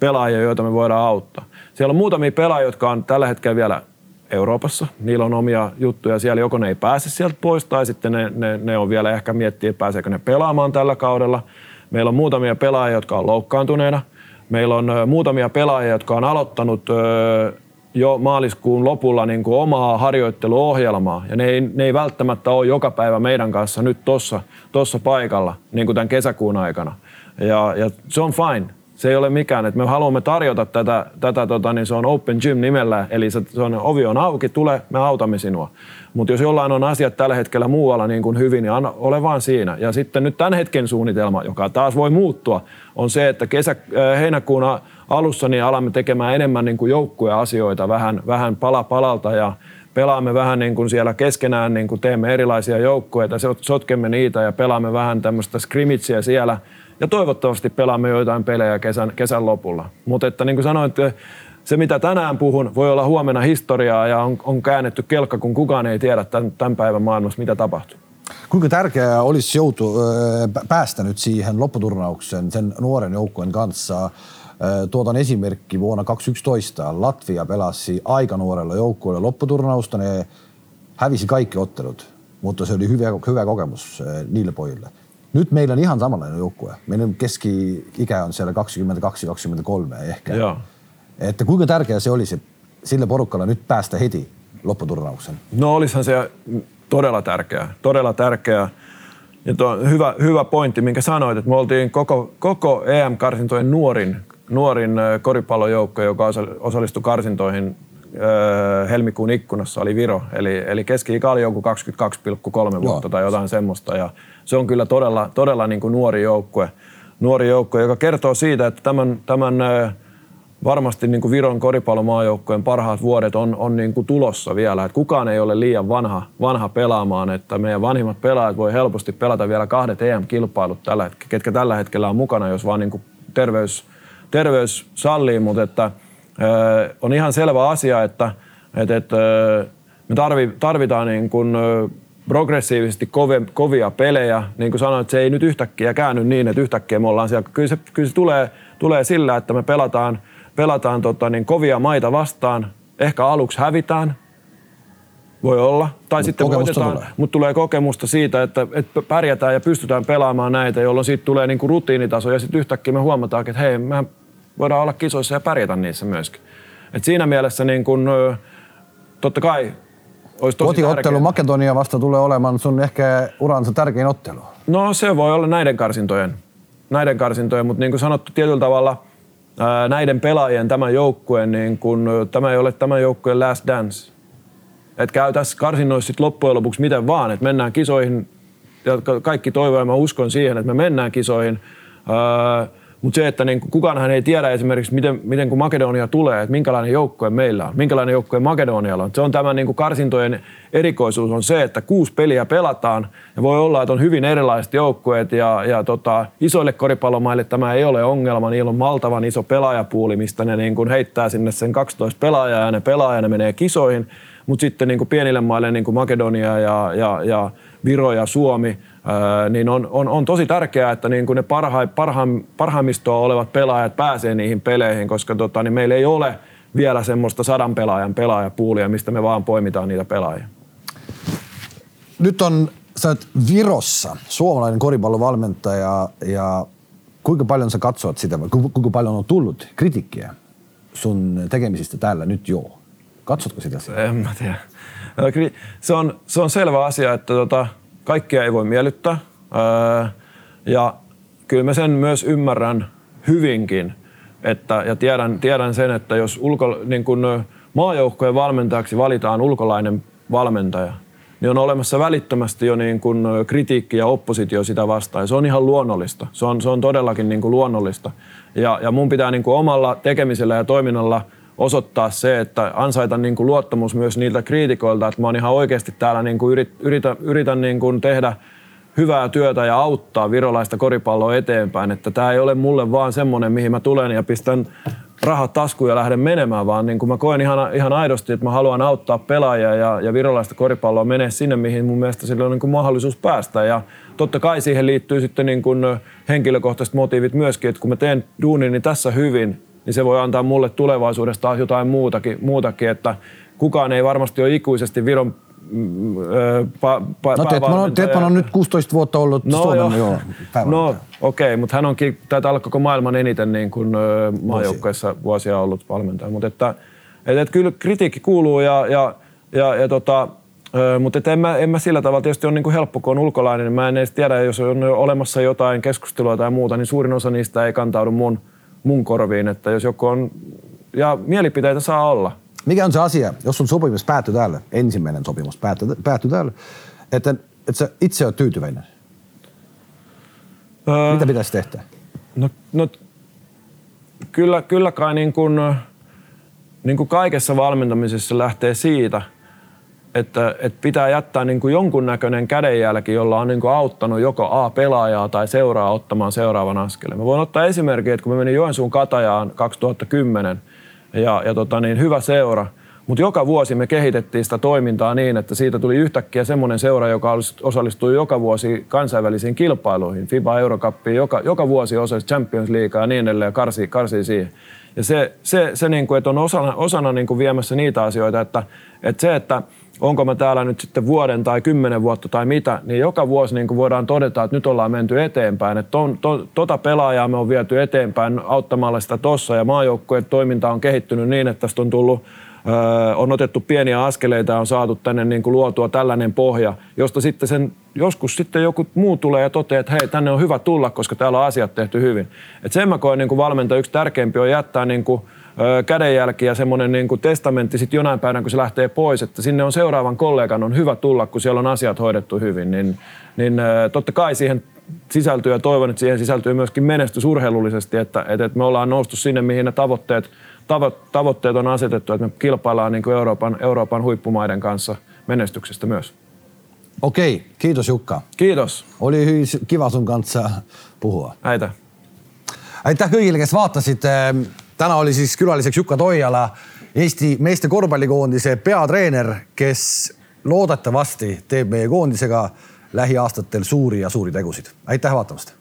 pelaajia, joita me voidaan auttaa. Siellä on muutamia pelaajia, jotka on tällä hetkellä vielä Euroopassa. Niillä on omia juttuja siellä, joko ne ei pääse sieltä pois tai sitten ne, ne, ne on vielä ehkä miettiä, että pääseekö ne pelaamaan tällä kaudella. Meillä on muutamia pelaajia, jotka on loukkaantuneena. Meillä on muutamia pelaajia, jotka on aloittanut jo maaliskuun lopulla niin kuin omaa harjoitteluohjelmaa. Ja ne ei, ne ei välttämättä ole joka päivä meidän kanssa nyt tuossa tossa paikalla, niin kuin tämän kesäkuun aikana. Ja, ja se on fine. Se ei ole mikään, että me haluamme tarjota tätä, tätä tota, niin se on Open Gym nimellä, eli se, se on, ovi on auki, tule, me autamme sinua. Mutta jos jollain on asiat tällä hetkellä muualla niin kuin hyvin, niin ole vaan siinä. Ja sitten nyt tämän hetken suunnitelma, joka taas voi muuttua, on se, että kesä, äh, heinäkuun alussa niin alamme tekemään enemmän niin kuin joukkueasioita vähän, vähän pala palalta ja pelaamme vähän niin kuin siellä keskenään, niin kuin teemme erilaisia joukkueita, sotkemme niitä ja pelaamme vähän tämmöistä scrimmageä siellä ja toivottavasti pelaamme joitain pelejä kesän, kesän lopulla. Mutta että niin kuin sanoin, että se mitä tänään puhun voi olla huomenna historiaa ja on, on käännetty kelkka, kun kukaan ei tiedä tämän, tämän päivän maailmassa, mitä tapahtuu. Kuinka tärkeää olisi joutu, päästä nyt siihen lopputurnauksen sen nuoren joukkueen kanssa? Tuotan esimerkki vuonna 2011. Latvia pelasi aika nuorella joukkueella lopputurnausta. Ne hävisi kaikki ottelut, mutta se oli hyvä, hyvä kokemus niille pojille. Nyt meillä on ihan samanlainen joukkue. Meidän keski-ikä on siellä 22-23 ehkä. Joo. Että kuinka tärkeää se olisi sille porukalle nyt päästä heti lopputurnauksen? No olisihan se todella tärkeää. Todella tärkeää. Ja tuo hyvä, hyvä pointti, minkä sanoit, että me oltiin koko, koko EM-karsintojen nuorin, nuorin koripallojoukko, joka osallistui karsintoihin helmikuun ikkunassa oli Viro, eli, eli keski-ikä oli joku 22,3 vuotta tai jotain semmoista. Ja se on kyllä todella, todella niin kuin nuori joukkue, nuori joukkue, joka kertoo siitä, että tämän, tämän varmasti niin kuin Viron koripallomaajoukkojen parhaat vuodet on, on niin kuin tulossa vielä. Että kukaan ei ole liian vanha, vanha pelaamaan, että meidän vanhimmat pelaajat voi helposti pelata vielä kahdet EM-kilpailut, tällä, ketkä tällä hetkellä on mukana, jos vaan niin kuin terveys, terveys sallii, mutta että, on ihan selvä asia, että, että, että me tarvitaan niin kuin progressiivisesti kovia, kovia pelejä. Niin kuin sanoin, että se ei nyt yhtäkkiä käänny niin, että yhtäkkiä me ollaan siellä. Kyllä se, kyllä se tulee, tulee sillä, että me pelataan, pelataan tota, niin kovia maita vastaan. Ehkä aluksi hävitään, voi olla. Tai Mut sitten voitetaan, tulee. mutta tulee kokemusta siitä, että, että pärjätään ja pystytään pelaamaan näitä, jolloin siitä tulee niin kuin rutiinitaso ja sitten yhtäkkiä me huomataan, että hei, mehän voidaan olla kisoissa ja pärjätä niissä myöskin. Et siinä mielessä niin kun, totta kai olisi tosi Kotiottelu. Makedonia vasta tulee olemaan sun ehkä uransa tärkein ottelu. No se voi olla näiden karsintojen, näiden karsintojen mutta niin kuin sanottu tietyllä tavalla näiden pelaajien tämän joukkueen, niin kun, tämä ei ole tämän joukkueen last dance. Että käy tässä karsinnoissa sit loppujen lopuksi miten vaan, että mennään kisoihin ja kaikki toivoo ja mä uskon siihen, että me mennään kisoihin. Öö, mutta se, että niin kukaanhan ei tiedä esimerkiksi, miten, miten kun Makedonia tulee, että minkälainen joukkue meillä on, minkälainen joukkue Makedonialla on. Se on tämä niin kuin karsintojen erikoisuus on se, että kuusi peliä pelataan ja voi olla, että on hyvin erilaiset joukkueet ja, ja tota, isoille koripallomaille tämä ei ole ongelma. Niillä on maltavan iso pelaajapuuli, mistä ne niin kuin heittää sinne sen 12 pelaajaa ja ne pelaajana menee kisoihin. Mutta sitten niin kuin pienille maille, niin kuin Makedonia ja, ja, ja Viro ja Suomi, niin on, on, on tosi tärkeää, että niin kuin ne parha, parha, parhaimmistoa olevat pelaajat pääsee niihin peleihin, koska tota, niin meillä ei ole vielä semmoista sadan pelaajan pelaajapuulia, mistä me vaan poimitaan niitä pelaajia. Nyt on, sä oot Virossa, suomalainen koripallovalmentaja ja kuinka paljon sä katsot sitä, kuinka paljon on tullut kritiikkiä sun tekemisistä täällä nyt joo? Katsotko sitä? En mä tiedä. Se on, se on selvä asia, että tota, kaikkea ei voi miellyttää. ja kyllä mä sen myös ymmärrän hyvinkin, että, ja tiedän, tiedän sen, että jos ulko, niin kun maajoukkojen valmentajaksi valitaan ulkolainen valmentaja, niin on olemassa välittömästi jo niin kun kritiikki ja oppositio sitä vastaan. Ja se on ihan luonnollista. Se on, se on todellakin niin kuin luonnollista. Ja, ja mun pitää niin kuin omalla tekemisellä ja toiminnalla – osoittaa se, että ansaita niin kuin luottamus myös niiltä kriitikoilta, että mä oon ihan oikeasti täällä niin kuin yrit, yritän, yritän niin kuin tehdä hyvää työtä ja auttaa virolaista koripalloa eteenpäin. Että tämä ei ole mulle vaan semmoinen, mihin mä tulen ja pistän rahat taskuun ja lähden menemään, vaan niin kuin mä koen ihan, ihan aidosti, että mä haluan auttaa pelaajia ja, ja virolaista koripalloa menee sinne, mihin mun mielestä sillä on niin kuin mahdollisuus päästä. Ja totta kai siihen liittyy sitten niin kuin henkilökohtaiset motiivit myöskin, että kun mä teen duunini tässä hyvin, niin se voi antaa mulle tulevaisuudesta taas jotain muutakin, muutakin että kukaan ei varmasti ole ikuisesti Viron mm, pa, pa, no Tetman on, Tetman on nyt 16 vuotta ollut no, Suomen joo, joo No okei, okay, mutta hän onkin, taitaa olla koko maailman eniten niin kuin, maajoukkoissa vuosia ollut valmentaja. Mutta että, että, että kyllä kritiikki kuuluu ja, ja, ja, ja tota, mutta en mä, en mä sillä tavalla tietysti on niin kuin helppo, kun on ulkolainen. Niin mä en edes tiedä, jos on olemassa jotain keskustelua tai muuta, niin suurin osa niistä ei kantaudu mun – mun korviin, että jos joku on, ja mielipiteitä saa olla. Mikä on se asia, jos sun sopimus päättyy täällä, ensimmäinen sopimus päättyy, päättyy täällä, että, että sä itse oot tyytyväinen? Öö, Mitä pitäisi tehdä? No, no kyllä, kyllä kai niin kuin, niin kuin kaikessa valmentamisessa lähtee siitä – että, että pitää jättää niin kuin jonkunnäköinen kädenjälki, jolla on niin kuin auttanut joko A pelaajaa tai seuraa ottamaan seuraavan askeleen. Mä voin ottaa esimerkin, että kun mä menin Joensuun Katajaan 2010 ja, ja tota niin, hyvä seura, Mutta joka vuosi me kehitettiin sitä toimintaa niin, että siitä tuli yhtäkkiä semmoinen seura, joka osallistui joka vuosi kansainvälisiin kilpailuihin. FIBA Eurocuppiin, joka, joka vuosi osallistuu Champions Leaguea ja niin edelleen ja karsii siihen. Ja se, se, se niin kuin, että on osana, osana niin kuin viemässä niitä asioita, että, että se, että onko mä täällä nyt sitten vuoden tai kymmenen vuotta tai mitä, niin joka vuosi niin kuin voidaan todeta, että nyt ollaan menty eteenpäin. Että ton, to, tota pelaajaa me on viety eteenpäin auttamalla sitä tossa ja maajoukkueen toiminta on kehittynyt niin, että tästä on tullut on otettu pieniä askeleita ja on saatu tänne niin kuin luotua tällainen pohja, josta sitten sen, joskus sitten joku muu tulee ja toteaa, että hei, tänne on hyvä tulla, koska täällä on asiat tehty hyvin. Et sen mä koen niin kuin valmentaja yksi tärkeimpi on jättää niin kuin, kädenjälki ja semmoinen niin kuin testamentti sitten jonain päivänä, kun se lähtee pois, että sinne on seuraavan kollegan on hyvä tulla, kun siellä on asiat hoidettu hyvin, niin, niin totta kai siihen sisältyy ja toivon, että siihen sisältyy myöskin menestys urheilullisesti, että, että me ollaan noustu sinne, mihin ne tavoitteet, tavo, tavoitteet on asetettu, että me kilpaillaan niin kuin Euroopan, Euroopan huippumaiden kanssa menestyksestä myös. Okei, kiitos Jukka. Kiitos. Oli hyvin kiva sun kanssa puhua. Aitäh. aitäh kõigile, kes vaatasid. Täna oli siis külaliseks Jukka Toiala, Eesti meeste korvpallikoondise peatreener, kes loodetavasti teeb meie koondisega lähiaastatel suuri ja suuri tegusid. aitäh vaatamast